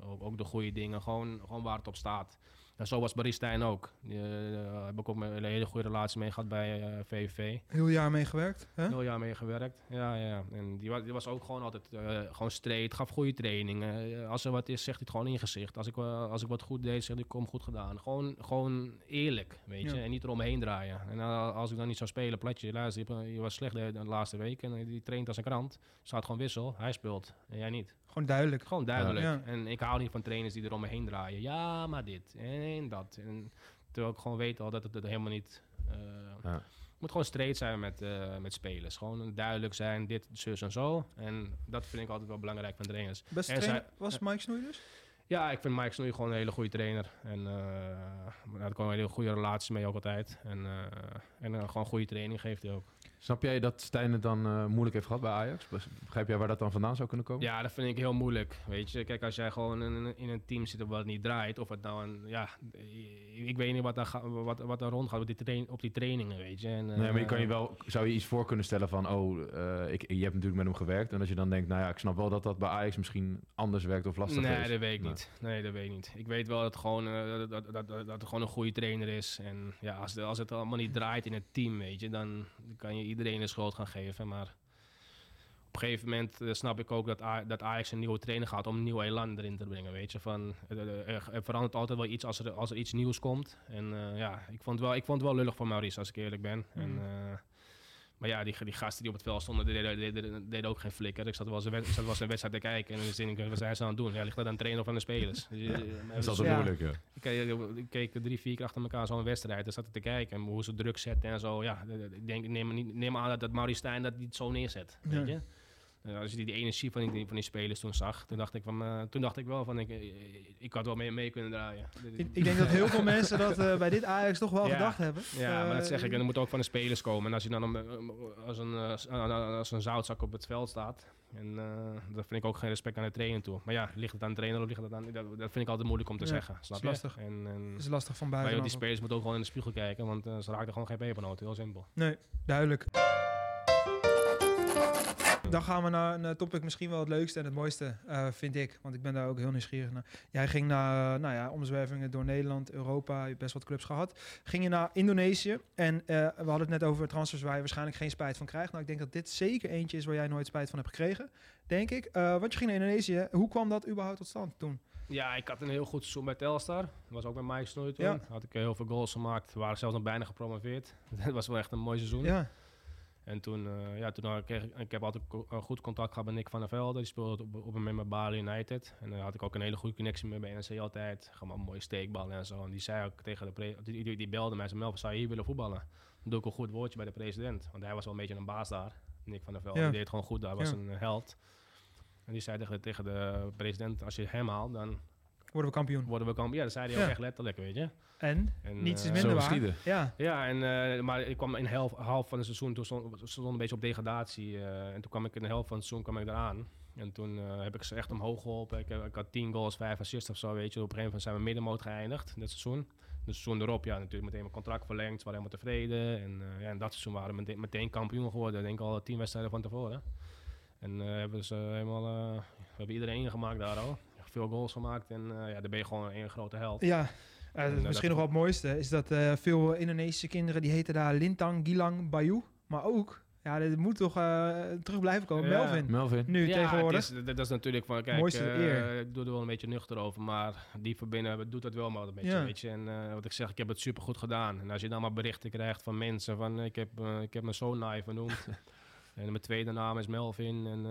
Ook, ook de goede dingen, gewoon, gewoon waar het op staat. En zo was Barry Stijn ook. Eh, Daar heb ik ook een hele goede relatie mee gehad bij eh, VVV. Heel jaar mee gewerkt. Hè? Heel jaar mee gewerkt. Ja, ja. En die was, die was ook gewoon altijd eh, gewoon straight, gaf goede trainingen. Eh, als er wat is, zegt hij het gewoon in gezicht. Als ik, eh, als ik wat goed deed, zegt hij, kom goed gedaan. Gewoon, gewoon eerlijk, weet je. Ja. En niet eromheen draaien. En eh, als ik dan niet zou spelen, platje, luister, je, was slecht de, de laatste week. En eh, die traint als een krant. Staat gewoon wissel, hij speelt. En jij niet. Gewoon duidelijk. Gewoon duidelijk. Ja. En ik hou niet van trainers die er om me heen draaien. Ja, maar dit en dat. En terwijl ik gewoon weet al dat het helemaal niet... eh, Ja. het moet gewoon straight zijn met, eh, met spelers. Gewoon duidelijk zijn, dit, zus en zo. En dat vind ik altijd wel belangrijk van trainers. Beste trainer zij- was Mike Snoei dus? Ja, ik vind Mike Snoei gewoon een hele goede trainer. En uh, daar had ik gewoon een hele goede relatie mee ook altijd. En, eh, en eh, gewoon goede training geeft hij ook. Snap jij dat Stijn het dan eh, moeilijk heeft gehad bij Ajax? Begrijp jij waar dat dan vandaan zou kunnen komen? Ja, dat vind ik heel moeilijk. Weet je, kijk, als jij gewoon in, in een team zit wat niet draait, of het nou een, ja, ik weet niet wat daar, wat, wat daar rondgaat op die, train, op die trainingen, weet je. En, Nee, maar je eh, kan je wel, zou je iets voor kunnen stellen van, oh, eh, ik, je hebt natuurlijk met hem gewerkt. En als je dan denkt, nou ja, ik snap wel dat dat bij Ajax misschien anders werkt of lastiger Nee, is. dat weet ik Nee. niet. Nee, dat weet ik niet. Ik weet wel dat gewoon, eh, dat, dat, dat, dat, dat het gewoon een goede trainer is. En ja, als, als het allemaal niet draait in het team, weet je, dan kan je iedereen de schuld gaan geven. Maar op een gegeven moment eh, snap ik ook dat, A- dat Ajax een nieuwe trainer gaat om een nieuw elan erin te brengen, weet je. Van, eh, eh, er, er verandert altijd wel iets als er, als er iets nieuws komt. En eh, ja, ik vond, het wel, ik vond het wel lullig voor Maurice, als ik eerlijk ben. En, Mhm. eh, maar ja, die, die gasten die op het veld stonden, die deden, deden, ook geen flikker. Ik zat wel eens een, zat wel eens een wedstrijd te kijken en dan denk ik, wat zijn ze aan het doen? Ja, ligt dat aan de trainer of aan de spelers? Dus, Dat is altijd Ja. moeilijk, ja. ik keek, ik keek drie, vier keer achter elkaar zo'n wedstrijd. Daar zat ik te kijken en hoe ze druk zetten en zo. Ja, ik denk, neem, niet- neem aan dat, dat Maurice Stijn dat die het zo neerzet. Weet je? Eh, als je die, die energie van die, van die spelers toen zag, toen dacht ik, van, eh, toen dacht ik wel van, ik, eh, ik had wel mee, mee kunnen draaien. Ik, ik denk dat heel veel mensen dat bij dit Ajax toch wel Ja. gedacht hebben. Ja, maar dat zeg ik. En dat moet ook van de spelers komen. En als je dan om, als, een, als een zoutzak op het veld staat. En dat vind ik ook geen respect aan de trainer toe. Maar ja, ligt het aan de trainer of ligt het aan... Dat, dat vind ik altijd moeilijk om te Ja, zeggen. Snap is lastig. En, en, Dat is lastig van maar buiten. joh, die spelers moeten ook gewoon in de spiegel kijken. Want ze raakten gewoon geen pepernoten. Heel simpel. Nee, duidelijk. Dan gaan we naar een topic misschien wel het leukste en het mooiste, eh, vind ik. Want ik ben daar ook heel nieuwsgierig naar. Jij ging naar, eh, nou ja, omzwervingen door Nederland, Europa. Je hebt best wat clubs gehad. Ging je naar Indonesië. En eh, we hadden het net over transfers waar je waarschijnlijk geen spijt van krijgt. Nou, ik denk dat dit zeker eentje is waar jij nooit spijt van hebt gekregen. Denk ik. Want je ging naar Indonesië. Hoe kwam dat überhaupt tot stand toen? Ja, ik had een heel goed seizoen bij Telstar. Dat was ook bij Mike Snoei toen. Ja. Had ik heel veel goals gemaakt. We waren zelfs nog bijna gepromoveerd. Dat was wel echt een mooi seizoen. Ja, En toen, eh, ja, toen had ik, ik heb altijd een goed contact gehad met Nick van der Velde. Die speelde op, op een moment met Bali United. En dan had ik ook een hele goede connectie mee bij NEC altijd. Gewoon mooie steekballen en zo. En die zei ook tegen de pre- die, die, die belde mij. Zei, Melvin, zou je hier willen voetballen? Dan doe ik een goed woordje bij de president. Want hij was wel een beetje een baas daar. Nick van der Velde. Ja. Die deed gewoon goed daar. Was Ja. een held. En die zei tegen, tegen de president, als je hem haalt, dan worden we kampioen. worden we kampioen. Ja, dat zei hij Ja. ook echt letterlijk, weet je. En? En, Niets is eh, minder zo waar. Ja, ja, en, eh, maar ik kwam in half, half van het seizoen, toen stond, stond een beetje op degradatie. eh, en toen kwam ik in de helft van het seizoen kwam ik eraan. En toen eh, heb ik ze echt omhoog geholpen. Ik, heb- ik had 10 goals, 5 assists of zo, weet je. Op een gegeven moment zijn we middenmoot geëindigd, dit seizoen. Het seizoen erop, ja, natuurlijk meteen mijn contract verlengd. Ze waren helemaal tevreden. En eh, ja, in dat seizoen waren we meteen, meteen kampioen geworden. Ik denk al tien wedstrijden van tevoren. En eh, hebben ze helemaal, eh, we hebben iedereen gemaakt daar al. Veel goals gemaakt en eh, ja, dan ben je gewoon een grote held. Ja, eh, En, eh, misschien nog wel het mooiste is dat eh, veel Indonesische kinderen die heten daar Lintang, Gilang, Bayu. Maar ook, ja, dit moet toch eh, terug blijven komen. Ja. Melvin, Melvin? nu ja, tegenwoordig. Het is, dat, dat is natuurlijk van, kijk, Mooiste eh, eer. ik doe er wel een beetje nuchter over, maar die verbinden doet dat wel maar een beetje, Ja. weet je. En eh, wat ik zeg, ik heb het super goed gedaan. En als je dan maar berichten krijgt van mensen van, ik heb, ik heb me zo naai vernoemd. en mijn tweede naam is Melvin en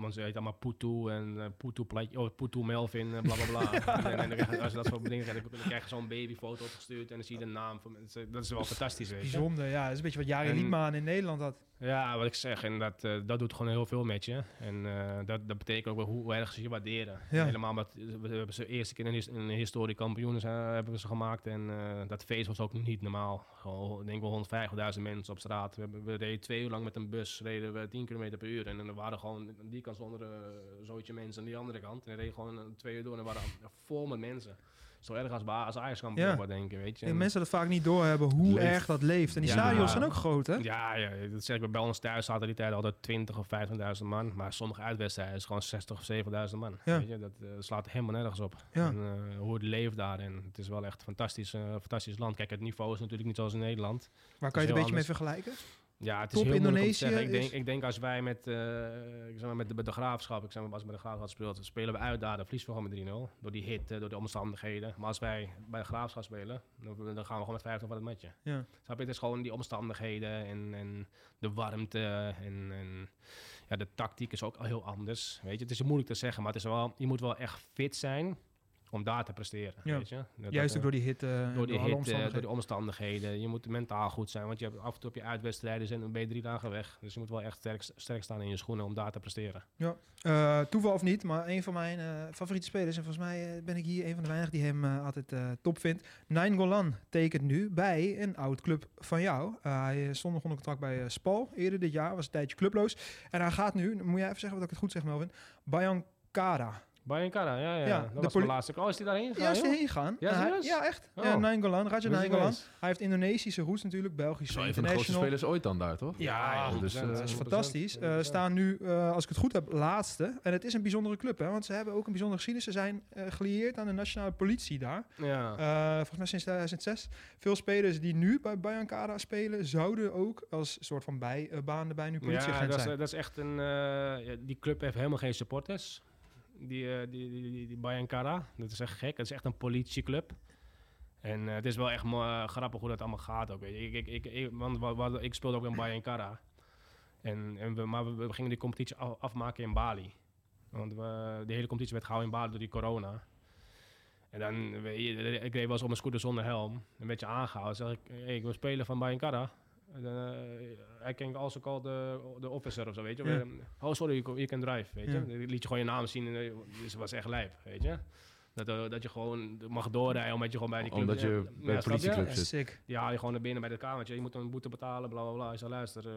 want ze heet allemaal Putu en Putu, Pletje- oh, Putu Melvin, eh, bla bla bla. en, en dan- als je dat soort dingen krijgt, dan krijg je zo'n babyfoto opgestuurd en dan zie je de naam van mensen. Dat is wel fantastisch, weet. Bijzonder, ja. Dat is een beetje wat Jari En- Liedmaan in Nederland had. Ja, wat ik zeg, en dat, eh, dat doet gewoon heel veel met je. En eh, dat, dat betekent ook wel hoe, hoe erg ze je waarderen. Ja. Helemaal omdat we hebben ze eerste keer in een historie kampioen zijn, hebben we ze gemaakt. En eh, dat feest was ook niet normaal. Gewoon, ik denk wel 150.000 mensen op straat. We, we reden twee uur lang met een bus, reden we 10 km per uur. En er waren gewoon aan die kant zonder zootje mensen aan die andere kant. En we reden gewoon eh, twee uur door en er waren vol met mensen. Zo erg als als Ajax kan Ja. weet je. En En- mensen dat vaak niet doorhebben hoe Leeft. erg dat leeft. En die Ja. stadions zijn ook groot, hè? Ja, ja, dat zeg ik bij ons thuis zaten die tijd altijd 20 of 25.000 man. Maar sommige uitwedstrijden is gewoon 60 of 7000 man. Ja. Weet je, dat eh, slaat helemaal nergens op. En, eh, hoe het leeft daar. En het is wel echt een fantastisch, eh, fantastisch land. Kijk, het niveau is natuurlijk niet zoals in Nederland. Waar kan je het een beetje mee vergelijken? Ja, het is Top heel moeilijk om te Indonesië zeggen. Ik is- denk, ik denk als wij met, eh, ik zeg maar met, de, met de graafschap, ik zeg maar, als we met de graafschap spelen, spelen we uit daar, dan verliezen we gewoon met 3-0. Door die hit, eh, door de omstandigheden. Maar als wij bij de graafschap spelen, dan, dan gaan we gewoon met 50 van het matje. Ja. Snap je? Het is gewoon die omstandigheden en, en de warmte en, en ja, de tactiek is ook al heel anders. Weet je, het is moeilijk te zeggen, maar het is wel, je moet wel echt fit zijn om daar te presteren. Ja. Weet je? Dat- Juist dat, ook door die hitte. door die hit, eh, omstandigheden. door die omstandigheden. Je moet mentaal goed zijn, want je hebt af en toe op je uitwedstrijden zijn dan ben je drie dagen weg. Dus je moet wel echt sterk, sterk staan in je schoenen om daar te presteren. Eh, toeval of niet, maar een van mijn eh, favoriete spelers. En volgens mij eh, ben ik hier een van de weinigen die hem eh, altijd eh, top vindt. Nine Golan tekent nu bij een oud club van jou. Eh, hij eh, stond nog onder contract bij eh, Spal eerder dit jaar. Was een tijdje clubloos. En hij gaat nu, moet jij even zeggen wat ik het goed zeg Melvin. Bayankara. Bij Kara, ja, ja. Ja, dat de was mijn laatste. Oh, is die daarheen gegaan? Ja, is hij heen gegaan? Ja, hij- ja, echt. Oh. Ja, Nine Golan, Raja Wist ik Nine niet Golan. eens. Hij heeft Indonesische roots natuurlijk, Dat Belgisch is wel een van de grootste international. spelers ooit dan daar, toch? Ja, Ja, dus, 100%, eh, dat is 100%, fantastisch. Eh 100%. staan nu, eh, als ik het goed heb, laatste. En het is een bijzondere club, hè, want ze hebben ook een bijzondere geschiedenis. Ze zijn eh gelieerd aan de nationale politie daar. Ja. Eh, volgens mij sinds 2006. Veel spelers die nu bij Bayankara spelen, zouden ook als soort van bijbaan erbij nu Ja, politieagent dat is, zijn. dat is echt een. eh, ja, die club heeft helemaal geen supporters. Die, eh, die, die, die, die Bayankara. Dat is echt gek. Het is echt een politieclub. En eh, het is wel echt eh, grappig hoe dat allemaal gaat ook. Weet. Ik, ik, ik, want ik speelde ook in Bayankara. En, en we, maar we, gingen die competitie af- afmaken in Bali. Want we, de hele competitie werd gehouden in Bali door die corona. En dan, ik reed wel eens op mijn scooter zonder helm. Een beetje aangehouden. zeg ik, ik wil spelen van Bayankara. Eh, hij kent also call de, de officer of zo, weet je. Ja. Oh, sorry, can, you can drive, weet je. Ja. Dan liet je gewoon je naam zien en eh, dus het was echt lijp, weet je. Dat, eh, dat je gewoon mag doorrijden omdat je gewoon bij die club... Omdat je Ja, bij de je? politieclub Ja, zit. Die haal je gewoon naar binnen bij het kamertje. Je moet een boete betalen, bla bla bla. Hij zei, luister, uh,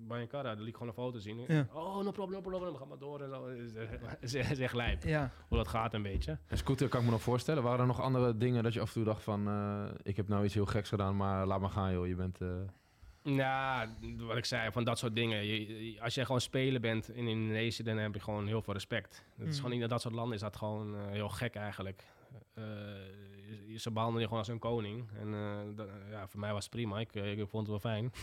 bij een kar, dan liet ik gewoon een foto zien. Ja. Oh, no problem, no problem. Ga maar door en zo. Het is, echt lijp, Ja. hoe dat gaat een beetje. En scooter kan ik me nog voorstellen. Waren er nog andere dingen dat je af en toe dacht van... eh, ik heb nou iets heel geks gedaan, maar laat maar gaan joh. Je bent... eh, Ja, wat ik zei, van dat soort dingen. Je- je- als jij gewoon speler bent in Indonesië, dan heb je gewoon heel veel respect. Het is Mm. gewoon in dat soort landen is dat gewoon eh, heel gek eigenlijk. Eh, je- ze behandelen je gewoon als een koning. En eh, dat- ja, voor mij was het prima. Ik, ik vond het wel fijn.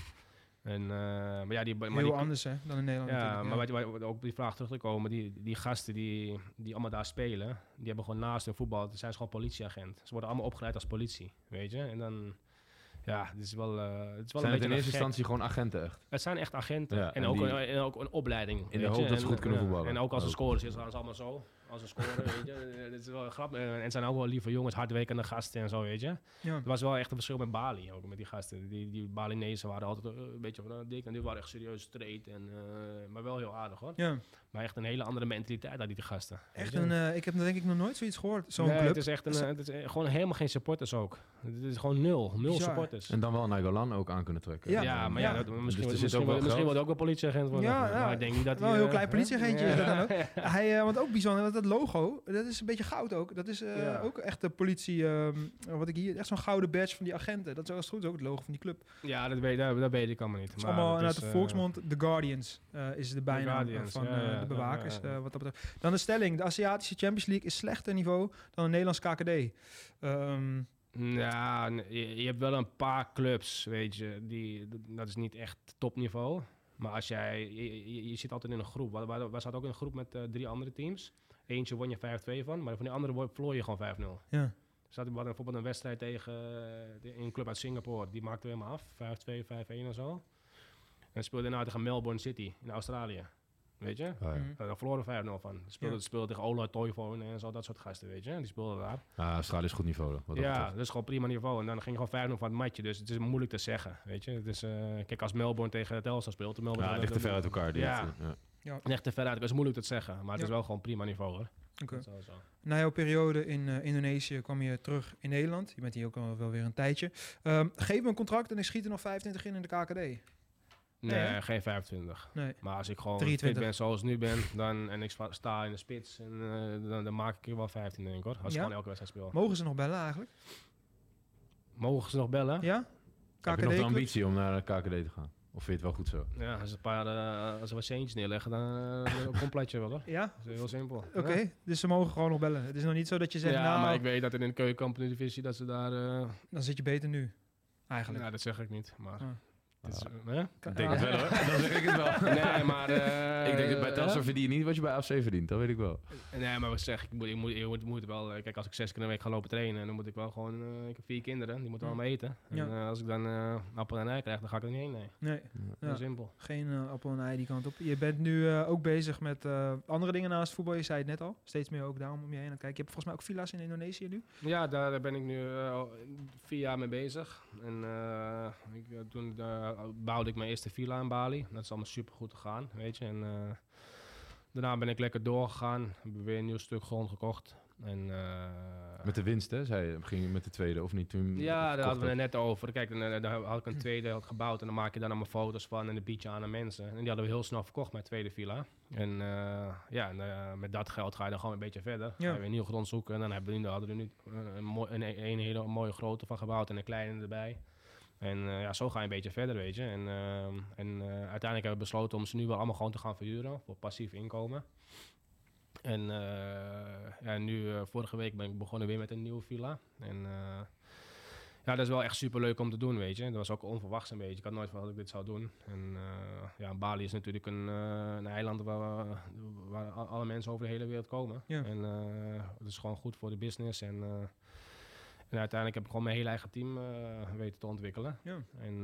En, maar ja, die, maar Heel die, anders hè, dan in Nederland Ja, maar wat, ook die vraag terug te komen, die, die gasten die, die allemaal daar spelen, die hebben gewoon naast hun voetbal, zijn ze gewoon politieagent. Ze worden allemaal opgeleid als politie, weet je. En dan, ja, het is wel, eh het is wel zijn een het in eerste instantie gewoon agenten echt? Het zijn echt agenten. Ja, en, en ook, die- een, en ook een opleiding. de weet hoop je. dat ze En, goed kunnen voetballen. En ook als ze scoren, zitten ze allemaal zo. Als ze scoren, weet je. Het is wel grappig. En het zijn ook wel lieve jongens, hardwerkende gasten en zo, weet je. Ja. Er was wel echt een verschil met Bali, ook met die gasten. Die, die Balinezen waren altijd eh, een beetje van eh, dik en die waren echt serieus straight. En, eh, maar wel heel aardig hoor. Ja, Maar echt een hele andere mentaliteit had die gasten. echt een, eh, ik heb denk ik nog nooit zoiets gehoord, zo'n Nee, club. Het is echt een, eh, het is eh, gewoon helemaal geen supporters ook. Het is gewoon nul, nul Bizar. supporters. En dan wel Nagolan ook aan kunnen trekken. Ja. Ja, maar Ja. ja, dat, Dus misschien, wordt- zit misschien, ook wel wordt- misschien geld. wordt ook wel politieagent worden. Ja, ja. Maar ik denk niet dat Wel een heel eh, klein politieagentje dan. Hij, eh, wat ook bijzonder, want dat logo, dat is een beetje goud ook. Dat is eh, Ja. ook echt de politie, ehm, wat ik hier, echt zo'n gouden badge van die agenten. Dat is als het goed is ook het logo van die club. Het Ja, dat weet, dat, dat weet ik allemaal niet. is Maar allemaal het uit de eh, volksmond, The Guardians eh, is de bijnaam van ja, de bewakers. ja, wat dat betreft. Dan de stelling, de Aziatische Champions League is slechter niveau dan de Nederlandse KKD. Ehm, Ja, je, hebt wel een paar clubs, weet je, die, dat is niet echt topniveau. Maar als jij, je, je, je zit altijd in een groep. We, we, we zaten ook in een groep met drie andere teams. Eentje won je 5-2 van, maar van die andere verloor je gewoon 5-0. ja. We hadden bijvoorbeeld een wedstrijd tegen eh, een club uit Singapore. Die maakten we helemaal af. 5-2, 5-1 en zo. En speelde nou tegen Melbourne City in Australië. Weet je? Oh, ja. Mhm. Daar verloren we 5-0 van. Speelde, Ja. speelde tegen Ola Toivonen en zo, dat soort gasten, weet je. Die speelden daar. Ah, Australië is goed niveau. Wat ja, betreft. dat is gewoon prima niveau. En dan ging je gewoon 5-0 van het matje. Dus het is moeilijk te zeggen, weet je. Het is, eh, kijk, als Melbourne tegen Telstar speelt... de Melbourne Ja, ligt te ver uit elkaar. die Ja. echt, ja. Ligt te ver uit. Het is moeilijk te zeggen. Maar het Ja. is wel gewoon prima niveau, hoor. Oké. Na jouw periode in eh, Indonesië kwam je terug in Nederland. Je bent hier ook al wel weer een tijdje. Ehm, geef me een contract en ik schiet er nog 25 in in de KKD. Nee, geen 25. Nee. Maar als ik gewoon 23. fit ben zoals ik nu ben, dan, en ik sta- in de spits, en, eh, dan, dan maak ik er wel 15 denk ik hoor. Als Ja? ik gewoon elke wedstrijd speel. Mogen ze nog bellen eigenlijk? Mogen ze nog bellen? Ja? Heb je nog de ambitie om naar de KKD te gaan? Of vind je het wel goed zo? Ja, als ze een paar eh, als ze wat centjes neerleggen, dan uh, een completje wel hoor. Ja? Dat is heel simpel. Oké, Ja. dus ze mogen gewoon nog bellen. Het is nog niet zo dat je zegt, ja, nou, maar ik weet dat in de keukenkampioen-divisie dat ze daar... eh, dan zit je beter nu. Eigenlijk. nou, dat zeg ik niet, maar... Ah. Eh, hè? Ik denk het wel hoor. Dan zeg ik het wel. Nee, maar... eh, ik denk dat bij Telstar hè? verdien je niet wat je bij AFC verdient. Dat weet ik wel. Nee, maar wat zeg ik, ik moet, ik moet, ik moet, moet wel... eh, Kijk, als ik zes keer de week ga lopen trainen, dan moet ik wel gewoon... eh, ik heb vier kinderen, die moeten allemaal eten. En Ja. eh, als ik dan eh appel en ei krijg, dan ga ik er niet heen, nee. Nee, Ja. simpel. geen eh, appel en ei die kant op. Je bent nu eh, ook bezig met eh, andere dingen naast voetbal. Je zei het net al. Steeds meer ook daarom om je heen aan kijken. Je hebt volgens mij ook villa's in Indonesië nu. Ja, daar ben ik nu eh, al vier jaar mee bezig. En eh, ik, eh, toen eh, bouwde ik mijn eerste villa in Bali. Dat is allemaal super goed gegaan, weet je. En eh, daarna ben ik lekker doorgegaan. Hebben weer een nieuw stuk grond gekocht. En, eh, Met de winst, hè? Zei je, ging je met de tweede of niet? Toen ja, daar hadden we het net over. Kijk, dan, daar had ik een tweede had gebouwd en dan maak je daar allemaal foto's van en dan bied je aan aan mensen. En die hadden we heel snel verkocht, mijn tweede villa. En eh, ja, en, met dat geld ga je dan gewoon een beetje verder. Ja. Ga je weer nieuw grond zoeken en dan hebben we nu, hadden we er nu een, een, een hele mooie grote van gebouwd en een kleine erbij. En eh, ja, zo ga je een beetje verder, weet je. En, eh, en eh, uiteindelijk hebben we besloten om ze nu wel allemaal gewoon te gaan verhuren voor passief inkomen. En eh, ja, nu, vorige week ben ik begonnen weer met een nieuwe villa. En ja, dat is wel echt super leuk om te doen, weet je. Dat was ook onverwachts een beetje. Ik had nooit verwacht dat ik dit zou doen. En ja, Bali is natuurlijk een, een eiland waar, waar, alle mensen over de hele wereld komen. Ja. En het is gewoon goed voor de business. En, en uiteindelijk heb ik gewoon mijn hele eigen team weten te ontwikkelen. Ja. En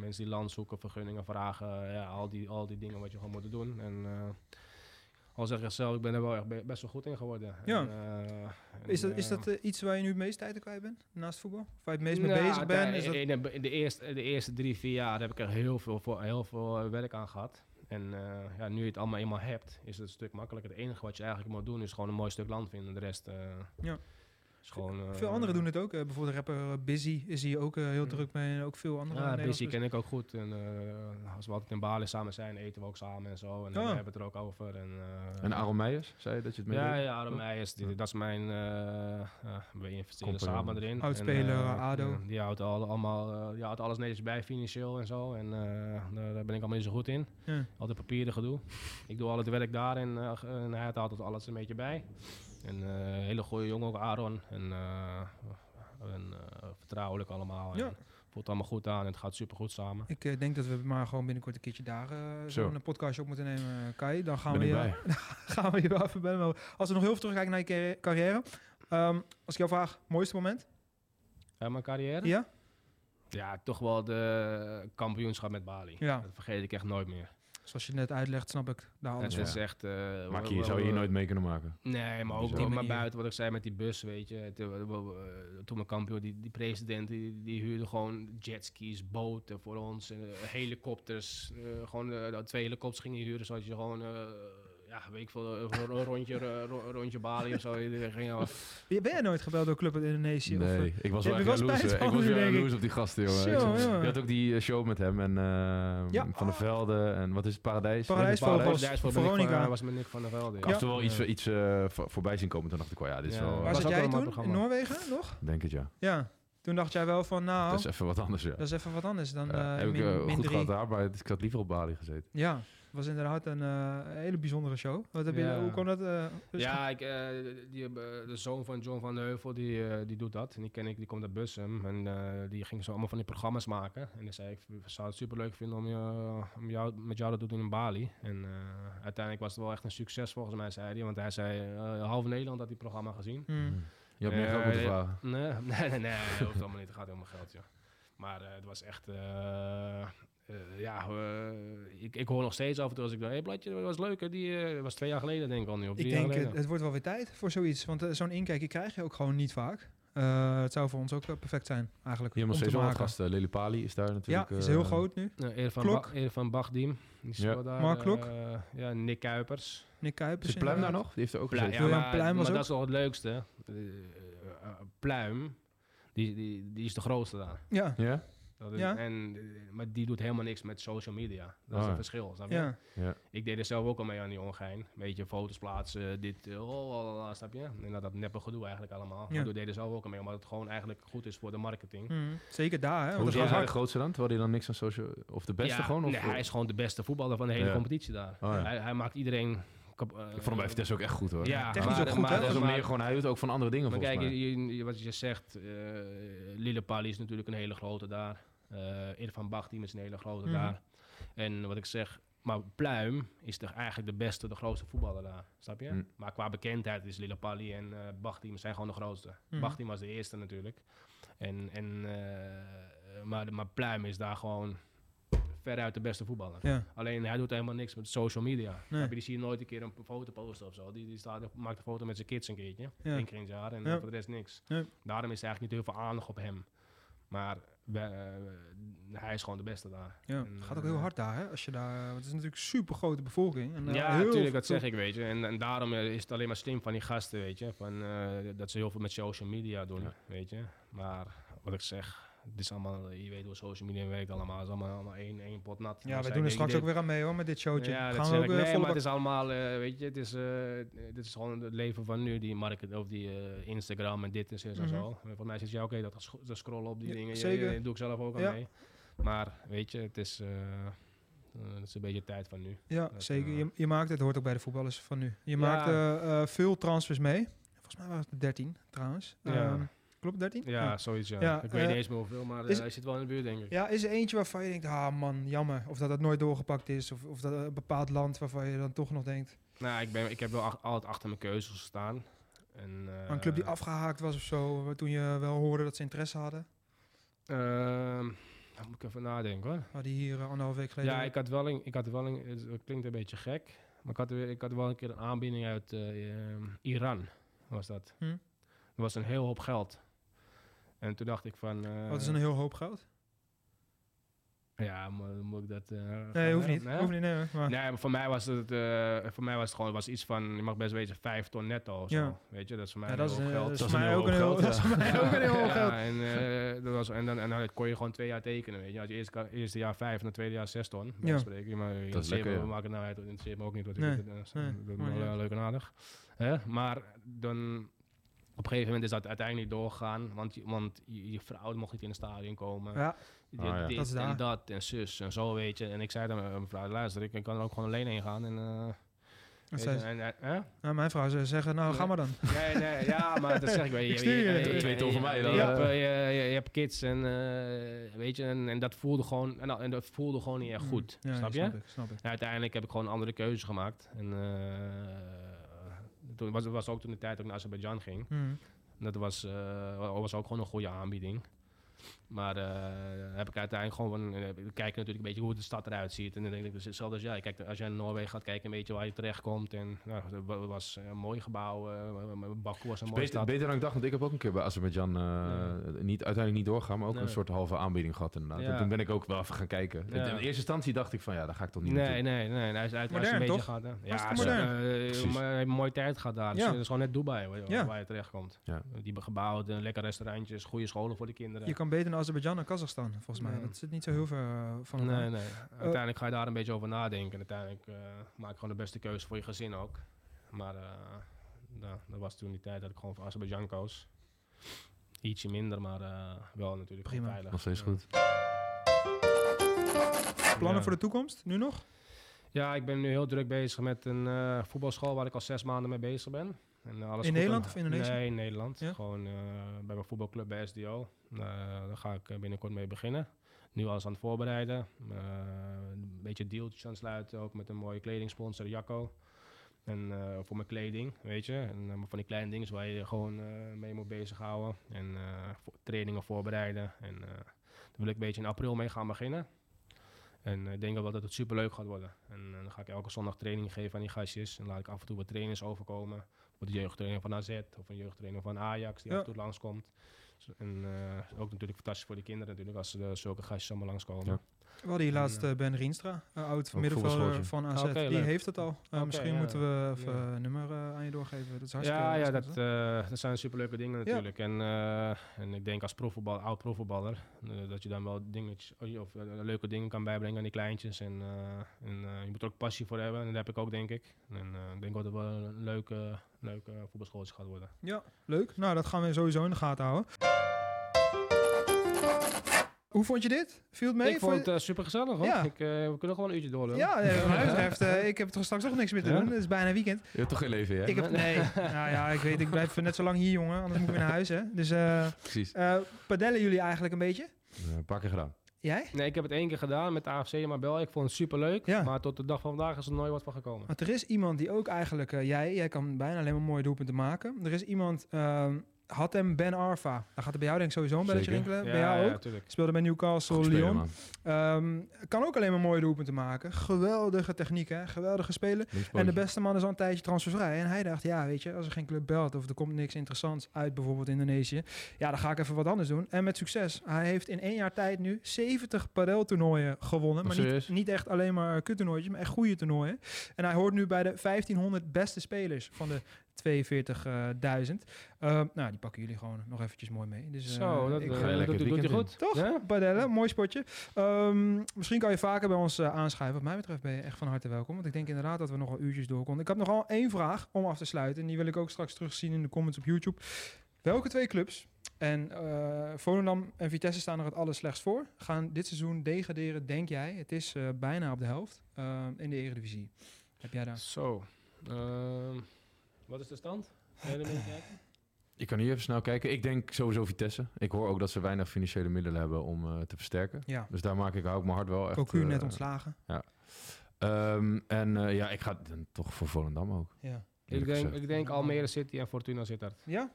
mensen die land zoeken, vergunningen vragen, ja, al, die, al die dingen wat je gewoon moet doen. En, al zeg ik zelf, ik ben er wel echt best wel goed in geworden. Ja. En, uh, is dat, is dat uh, iets waar je nu het meest tijd kwijt bent, naast voetbal? Of waar je het meest nou, mee bezig bent? De, is dat... in, de, in de, eerste, de eerste drie, vier jaar heb ik er heel veel, voor, heel veel werk aan gehad. En uh, ja, nu je het allemaal eenmaal hebt, is het een stuk makkelijker. Het enige wat je eigenlijk moet doen, is gewoon een mooi stuk land vinden. De rest ja. Is gewoon... uh, veel anderen doen het ook. bijvoorbeeld rapper Busy is hier ook heel Mm. druk mee. En ook veel andere Ja, Busy ken ik ook goed. En, uh, als we altijd in Bali samen zijn, eten we ook samen en zo. En dan Oh. hebben we het er ook over. En, uh, en Aaron Meijers, zei je dat je het mee Ja, ja Aaron Meijers, die, dat is mijn... Uh, we investeren samen erin. Oudspeler, En, uh, ADO. ja, die houdt, al, allemaal, uh, die houdt alles netjes bij, financieel en zo. En uh, daar, daar ben ik allemaal niet zo goed in. Ja. Altijd papieren gedoe. Ik doe al het werk daar en, uh, en hij houdt altijd alles een beetje bij. En uh, hele goede jongen ook, Aaron. En, uh, en uh, vertrouwelijk allemaal. Ja. En voelt allemaal goed aan en het gaat super goed samen. Ik uh, denk dat we maar gewoon binnenkort een keertje daar uh, Zo. zo'n podcastje op moeten nemen, Kai. Dan gaan Ben we, ik je, gaan we je wel even bellen. Als we nog heel veel terugkijken naar je carri- carrière. Um, als ik jou vraag, mooiste moment? Ja, mijn carrière? Ja? Ja, toch wel de kampioenschap met Bali. Ja. Dat vergeet ik echt nooit meer. Zoals je net uitlegt, snap ik daar alles Het van. is echt... Uh, Maak je, zou je hier nooit mee kunnen maken? Nee, maar ook die maar buiten wat ik zei met die bus, weet je. Toen, uh, toen mijn kampioen, die, die president, die, die huurde gewoon jetskis, boten voor ons. En, uh, helikopters. Uh, gewoon uh, twee helikopters gingen huren, zodat je gewoon... Uh, ja, weet ik veel, een rondje, ro rondje Bali of zo. Ging al... Ben jij nooit gebeld door Club uit Indonesië? Nee, of, ik was Ja, wel je echt jaloers. Ik was wel jaloers op die gasten, jongen. Je had ook die eh, show met hem en eh, Ja. Van der Velde en wat is het, Paradijs? Paradijs je, Vogels. Paradijs voor Veronica. Was met Nick van der Velde. Ik had er wel iets, iets eh, voor- voorbij zien komen. Toen dacht ik, wel ja, dit is Ja. wel... Waar Was zat jij toen? In. Noorwegen nog? Denk het, ja. Ja. Toen dacht jij wel van, nou, Dat is even wat anders, ja. dat is even wat anders dan Ja, eh heb ik eh, goed drie. gehad daar, maar ik had liever op Bali gezeten. Ja, was inderdaad een eh, hele bijzondere show. Wat heb je, Ja. hoe kon dat? eh, dus- Ja, ik, eh, die, de zoon van John van de Heuvel, die, eh, die doet dat. En die ken ik, die komt uit Bussum. En eh, die ging zo allemaal van die programma's maken. En dan zei ik, zou het super leuk vinden om, je, om jou, met jou dat te doen in Bali. En eh, uiteindelijk was het wel echt een succes volgens mij, zei hij. Want hij zei, half Nederland had die programma gezien. Hmm. Je had meer geld moeten ja, vragen. Nee, nee, nee, nee, dat hoeft allemaal niet. Het gaat helemaal geld, joh. Maar eh, het was echt... eh, eh, ja, eh, ik, ik hoor nog steeds af en toe als ik. Hé, hey, Bladje, dat was leuk, hè? Die eh, was twee jaar geleden, denk ik al nu. Of Ik denk, geleden. het, het wordt wel weer tijd voor zoiets. Want zo'n inkijkje krijg je ook gewoon niet vaak. Eh, het zou voor ons ook perfect zijn, eigenlijk. Te steeds wel gasten. Lily Pali is daar Ja, natuurlijk. is eh, heel groot nu. Ja, Irfan, Klok. ba Irfan Bagdim. Die Ja. daar. Mark Klok. eh, ja, Nick Kuipers. Nick Kuipers. Zit Pluim daar nog? Die heeft er ook Pluim, gezeten. ja, maar, Pluim was maar ook- dat is wel het leukste. Pluim, die, die, die is de grootste daar. Ja, Ja? Dat is, Ja? en, maar die doet helemaal niks met social media. Dat Oh is het verschil, snap je? Ja. Ja. Ik deed er zelf ook al mee aan die ongein. Een beetje foto's plaatsen, dit, eh, oh, snap je? En dat, dat neppe gedoe eigenlijk allemaal. Ja. Maar ik deed er zelf ook al mee, omdat het gewoon eigenlijk goed is voor de marketing. Mhm. Zeker daar, hè? want Hoe is hij de grootste dan? Terwijl hij dan niks aan social... Of de beste Ja, gewoon? Of, nee, hij is gewoon de beste voetballer van de hele Ja. competitie daar. Oh ja. hij, hij maakt iedereen... kap- eh, Ik vond hem bij Vitesse ook echt goed hoor. Ja, Technisch maar- ook goed, maar- hè? Dat is ook maar- meer gewoon, hij ook van andere dingen Maar volgens kijk, mij. je, je- wat je zegt, eh Lillepali is natuurlijk een hele grote daar. Eh Irfan Bachtim is een hele grote Mhm. daar. En wat ik zeg, maar Pluim is toch eigenlijk de beste, de grootste voetballer daar. Snap je? Mhm. Maar qua bekendheid is Lillepali en eh Bachtim zijn gewoon de grootste. Bachtim was de eerste natuurlijk. En, en, eh, maar, maar Pluim is daar gewoon veruit de beste voetballer. Ja. Alleen hij doet helemaal niks met social media. Nee. Die zie je nooit een keer een foto posten of zo. Die, die staat, maakt een foto met zijn kids een keertje. Ja. Eén keer in het jaar en Ja. voor de rest niks. Ja. Daarom is er eigenlijk niet heel veel aandacht op hem. Maar we- eh, hij is gewoon de beste daar. Ja, En, gaat ook eh, heel hard daar, hè? Als je daar, want het is natuurlijk super grote bevolking. En, eh, ja, heel natuurlijk, dat zeg ik, weet je. En, en daarom eh, is het alleen maar slim van die gasten, weet je. Van, eh, dat ze heel veel met social media doen, Ja. weet je. Maar wat ik zeg, het is allemaal, je weet hoe social media werkt allemaal. Het is allemaal, allemaal één, één pot nat. Ja, wij Dus doen er straks ook weer aan mee, hoor, met dit showtje. Ja, Gaan we ook weer Nee, maar bak- het is allemaal, eh, weet je, het is, eh, dit is gewoon het leven van nu, die market, of die eh, Instagram en dit en en zo. En voor mij zit je oké, dat dat scrollen op die Ja, dingen, ja, zeker. ja, dat doe ik zelf ook al Ja. mee. Maar weet je, het is, eh, eh, het is een beetje tijd van nu. Ja, Dat, zeker. eh, Je, je maakt het, hoort ook bij de voetballers van nu. Je Ja. maakt eh, eh, veel transfers mee. Volgens mij waren het 13 trouwens. Ja. Ehm, klopt 13? Ja, zoiets ja. Ja, ik weet eh, niet eens meer hoeveel, maar eh, is- hij zit wel in de buurt denk ik. Ja, is er eentje waarvan je denkt, ah man, jammer. Of dat het nooit doorgepakt is. Of, of dat een bepaald land waarvan je dan toch nog denkt. Nou, ik, ben, ik heb wel ach- altijd achter mijn keuzes gestaan. En, aan een club die eh, afgehaakt was of zo. Toen je wel hoorde dat ze interesse hadden. ehm, dan moet ik even nadenken hoor. Waar die hier eh, anderhalf week geleden... Ja, ik had wel een, ik had wel een, het klinkt een beetje gek, maar ik had, ik had wel een keer een aanbieding uit eh, Iran, was dat. Hm. Dat was een heel hoop geld. En toen dacht ik van... eh, Wat is een heel hoop geld? Ja, mo- moet ik dat... eh, Nee, hoeft niet. Nee? Hoeft niet, nee. Maar, Nee, maar voor mij was het, eh, voor mij was het gewoon was iets van, je mag best weten, vijf ton netto of zo. Ja. Weet je, dat is voor mij ja, een dat is, heel hoop geld. dat is voor mij ook een heel hoop dat is voor mij ook een heel hoop geld. Ja, en, eh, dat was, en, dan, en dan kon je gewoon twee jaar tekenen, weet je. Als je eerst, eerste jaar vijf en dan tweede jaar zes ton, Ja. spreken. Maar Dat is lekker, we ja. maken nou uit, het interesseert me ook niet wat Nee, ik doe. Dat is, nee, leuk en aardig. Hè? Maar dan, op een gegeven moment is dat uiteindelijk niet doorgegaan, want, je- want je, je vrouw mocht niet in het stadion komen. Ja, Ah, ja. dit Dat is daar. en dat en zus en zo, weet je. En ik zei dan, eh, mevrouw, luister, ik, ik kan er ook gewoon alleen heen gaan. En, eh, je, ze. en, eh, hè? Mijn vrouw zou zeggen, nou, ga maar dan. Nee, nee, ja, maar dat zeg ik wel. Je, Ik stuur je. Twee ton van mij dan, Je, hebt, je, je, je hebt kids en eh, weet je, en, en dat voelde gewoon, en, dat- en dat voelde gewoon niet echt goed. Mm. Ja, snap je? Snap ik, snap ik. En uiteindelijk heb ik gewoon een andere keuze gemaakt. En eh, toen was, was ook toen de tijd dat ik naar Azerbeidzjan ging. Mhm. Dat was, eh, was ook gewoon een goede aanbieding. Maar eh, heb ik uiteindelijk gewoon eh, we kijken natuurlijk een beetje hoe de stad eruit ziet. En dan denk ik, dus hetzelfde als jij. Kijk, als jij naar Noorwegen gaat kijken, een beetje waar je terechtkomt. En nou, het wa- was een mooi gebouw. eh Baku was een mooie Beter, stad. beter dan ik dacht, want ik heb ook een keer bij Azerbeidzjan eh, niet, uiteindelijk niet doorgaan, maar ook Nee. een soort halve aanbieding gehad inderdaad. Ja. En toen ben ik ook wel even gaan kijken. Ja. In eerste instantie dacht ik van ja, daar ga ik toch niet Nee, naartoe. nee, nee. Hij is uit een beetje hè. ja, modern. eh, maar hij heeft een mooie tijd gehad daar. Dus Ja. Het is gewoon net Dubai waar, Ja. waar je terechtkomt. Ja. Die gebouwd, een lekker restaurantjes, goede scholen voor de kinderen. Je kan beter Azerbeidzjan en Kazachstan, volgens mij. Dat zit niet zo heel ver eh, van elkaar. Nee, nee. Uiteindelijk ga je daar een beetje over nadenken. En uiteindelijk eh, maak je gewoon de beste keuze voor je gezin ook. Maar eh, nou, dat was toen die tijd dat ik gewoon voor Azerbeidzjan koos. Ietsje minder, maar eh, wel natuurlijk Prima. veilig. Nog steeds Ja. goed. Plannen Ja. voor de toekomst, nu nog? Ja, ik ben nu heel druk bezig met een eh, voetbalschool waar ik al zes maanden mee bezig ben. En, eh, alles In Nederland aan- of Indonesië? Nee, in Nederland. Ja? Gewoon eh, bij mijn voetbalclub bij SDO. Eh, daar ga ik binnenkort mee beginnen. Nu alles aan het voorbereiden. Een beetje dealtjes aan het sluiten, ook met een mooie kledingsponsor, Jacco. En voor mijn kleding, weet je. En van die kleine dingen waar je je gewoon mee moet bezighouden. En voor- trainingen voorbereiden. En daar wil ik een beetje in april mee gaan beginnen. En ik denk wel dat het superleuk gaat worden. En dan ga ik elke zondag training geven aan die gastjes. En laat ik af en toe wat trainers overkomen. Voor de jeugdtrainer van AZ of een jeugdtrainer van Ajax die Ja. af en toe langskomt. En eh, ook natuurlijk fantastisch voor de kinderen natuurlijk, als er zulke gastjes allemaal langskomen. Ja. We hadden hier laatst eh, Ben Rienstra, uh, oud Ook middenvelder van AZ. Oké, die leuk. heeft het al. Uh, Oké, misschien ja. moeten we even een nummer uh, aan je doorgeven. Dat is hartstikke Ja, ja dat, eh, dat zijn superleuke dingen natuurlijk. En, eh, en ik denk als profvoetbal, oud profvoetballer, eh, dat je dan wel dingetjes, of eh, leuke dingen kan bijbrengen aan die kleintjes. En, eh, en eh, je moet er ook passie voor hebben. En dat heb ik ook, denk ik. En eh, ik denk dat het wel een leuke, leuke voetbalschooltje gaat worden. Ja, leuk. Nou, dat gaan we sowieso in de gaten houden. Hoe vond je dit? Viel het mee? ik vond het eh, super gezellig hoor. Ja. Ik, eh, we kunnen gewoon een uurtje doorlopen. Ja, eh, wat mij betreft, eh, ik heb er straks ook niks meer te Ja? doen. Het is bijna weekend. Je hebt toch geen leven, hè? Ik heb, nee, nou ja, ik weet, ik blijf net zo lang hier, jongen. Anders moet ik weer naar huis, hè. Dus, eh Precies. eh, padellen jullie eigenlijk een beetje? Een paar keer gedaan. Jij? Nee, ik heb het één keer gedaan met de AFC in Marbella. Ik vond het super leuk. Ja. Maar tot de dag van vandaag is er nooit wat van gekomen. Want er is iemand die ook eigenlijk, eh, jij, jij kan bijna alleen maar mooie doelpunten maken. Er is iemand, ehm had hem Ben Arfa. Dan gaat er bij jou denk ik sowieso een belletje rinkelen. bij jou ook. Speelde bij Newcastle, Lyon. Ehm, kan ook alleen maar mooie doelpunten maken. Geweldige techniek, hè? Geweldige spelen. En de beste man is al een tijdje transfervrij. En hij dacht, ja, weet je, als er geen club belt of er komt niks interessants uit bijvoorbeeld Indonesië, ja, dan ga ik even wat anders doen. En met succes. Hij heeft in één jaar tijd nu 70 padeltournooien gewonnen. Oh, maar niet, serieus? niet echt alleen maar kuttoernooitjes, maar echt goede toernooien. En hij hoort nu bij de 1500 beste spelers van de 42.000. Ehm, nou, die pakken jullie gewoon nog eventjes mooi mee. Dus, eh, Zo, dat, ik- eh, lekker doet, hij goed. toch? Ja? Padellen, mooi spotje. Ehm, misschien kan je vaker bij ons eh, aanschuiven. Wat mij betreft ben je echt van harte welkom. Want ik denk inderdaad dat we nog wel uurtjes door konden. Ik heb nogal één vraag om af te sluiten. En die wil ik ook straks terugzien in de comments op YouTube. Welke twee clubs, en eh Volendam en Vitesse staan er het allerslechtst voor, gaan dit seizoen degraderen, denk jij? Het is eh, bijna op de helft eh, in de Eredivisie. Heb jij daar? Zo. Ehm, wat is de stand? Je kijken? Ik kan hier even snel kijken. Ik denk sowieso Vitesse. Ik hoor ook dat ze weinig financiële middelen hebben om eh, te versterken. Ja, Dus daar maak ik ik mijn hart wel echt... Cocu eh, net ontslagen. ehm, en eh, ja, ik ga dan toch voor Volendam ook. Ja. Ik denk, gezegd. ik denk Almere City en Fortuna Sittard. ja?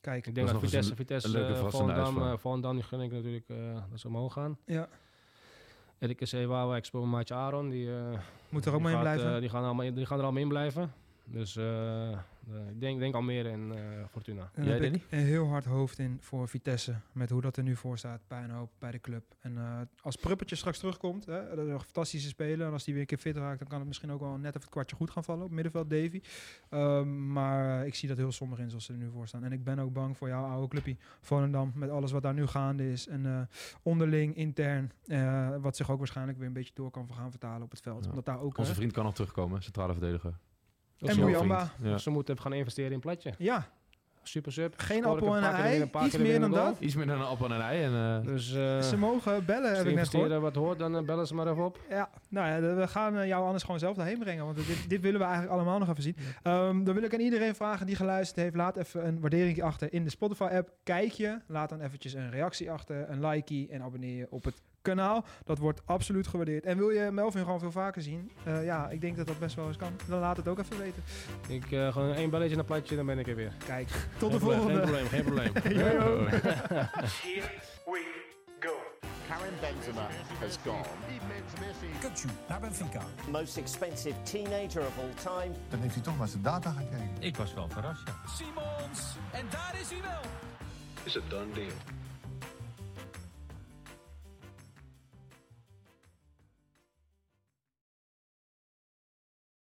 Kijk. Ik denk Dat Vitesse, Vitesse, een leuke eh, verrassende Volendam, eh, Volendam, die gun ik natuurlijk eh, dat ze omhoog gaan. Ja. RKC Waalwijk speelt met Maatje Aaron. Die, eh, Moet er ook mee in blijven. eh, die, gaan allemaal, die gaan er allemaal in blijven. Dus eh, eh, ik denk, denk Almere en eh, Fortuna. En Jij, Danny? een heel hard hoofd in voor Vitesse. Met hoe dat er nu voor staat. Puinhoop bij de club. En eh, als Pruppertje straks terugkomt. Hè, dat is een fantastische speler. En als die weer een keer fit raakt. Dan kan het misschien ook wel net even het kwartje goed gaan vallen. Op middenveld Davy. Ehm, maar ik zie dat heel somber in zoals ze er nu voor staan. En ik ben ook bang voor jouw oude clubje. Volendam. Met alles wat daar nu gaande is. En eh, onderling, intern. eh, wat zich ook waarschijnlijk weer een beetje door kan gaan vertalen op het veld. Ja. Omdat daar ook... Onze vriend kan nog terugkomen, centrale verdediger. Of en. Ja. Ze moeten gaan investeren in platje. Ja, Super sub. Geen appel en een ei, weer een paar iets meer dan dat. Iets meer dan een appel en een ei. En, eh, Dus eh, ze mogen bellen, als heb je ik net gehoord. wat hoort, dan eh, bellen ze maar even op. Ja, nou ja, we gaan eh, jou anders gewoon zelf daarheen brengen. Want dit, dit willen we eigenlijk allemaal nog even zien. Ehm, dan wil ik aan iedereen vragen die geluisterd heeft. Laat even een waardering achter in de Spotify-app. Kijk je, laat dan eventjes een reactie achter, een like en abonneer je op het kanaal. Dat wordt absoluut gewaardeerd. En wil je Melvin gewoon veel vaker zien? Eh, ja, ik denk dat dat best wel eens kan. Dan laat het ook even weten. Ik eh, gewoon één belletje naar platje, dan ben ik er weer. Kijk, tot de probleem, volgende. Geen probleem, geen probleem. Yo, yo. Here we go. Karim Benzema has gone. Kutsu naar Benfica. Most expensive teenager of all time. Dan heeft hij toch naar zijn data gekeken. Ik was wel verrast, ja. Simons, en daar is hij wel. It's a done deal.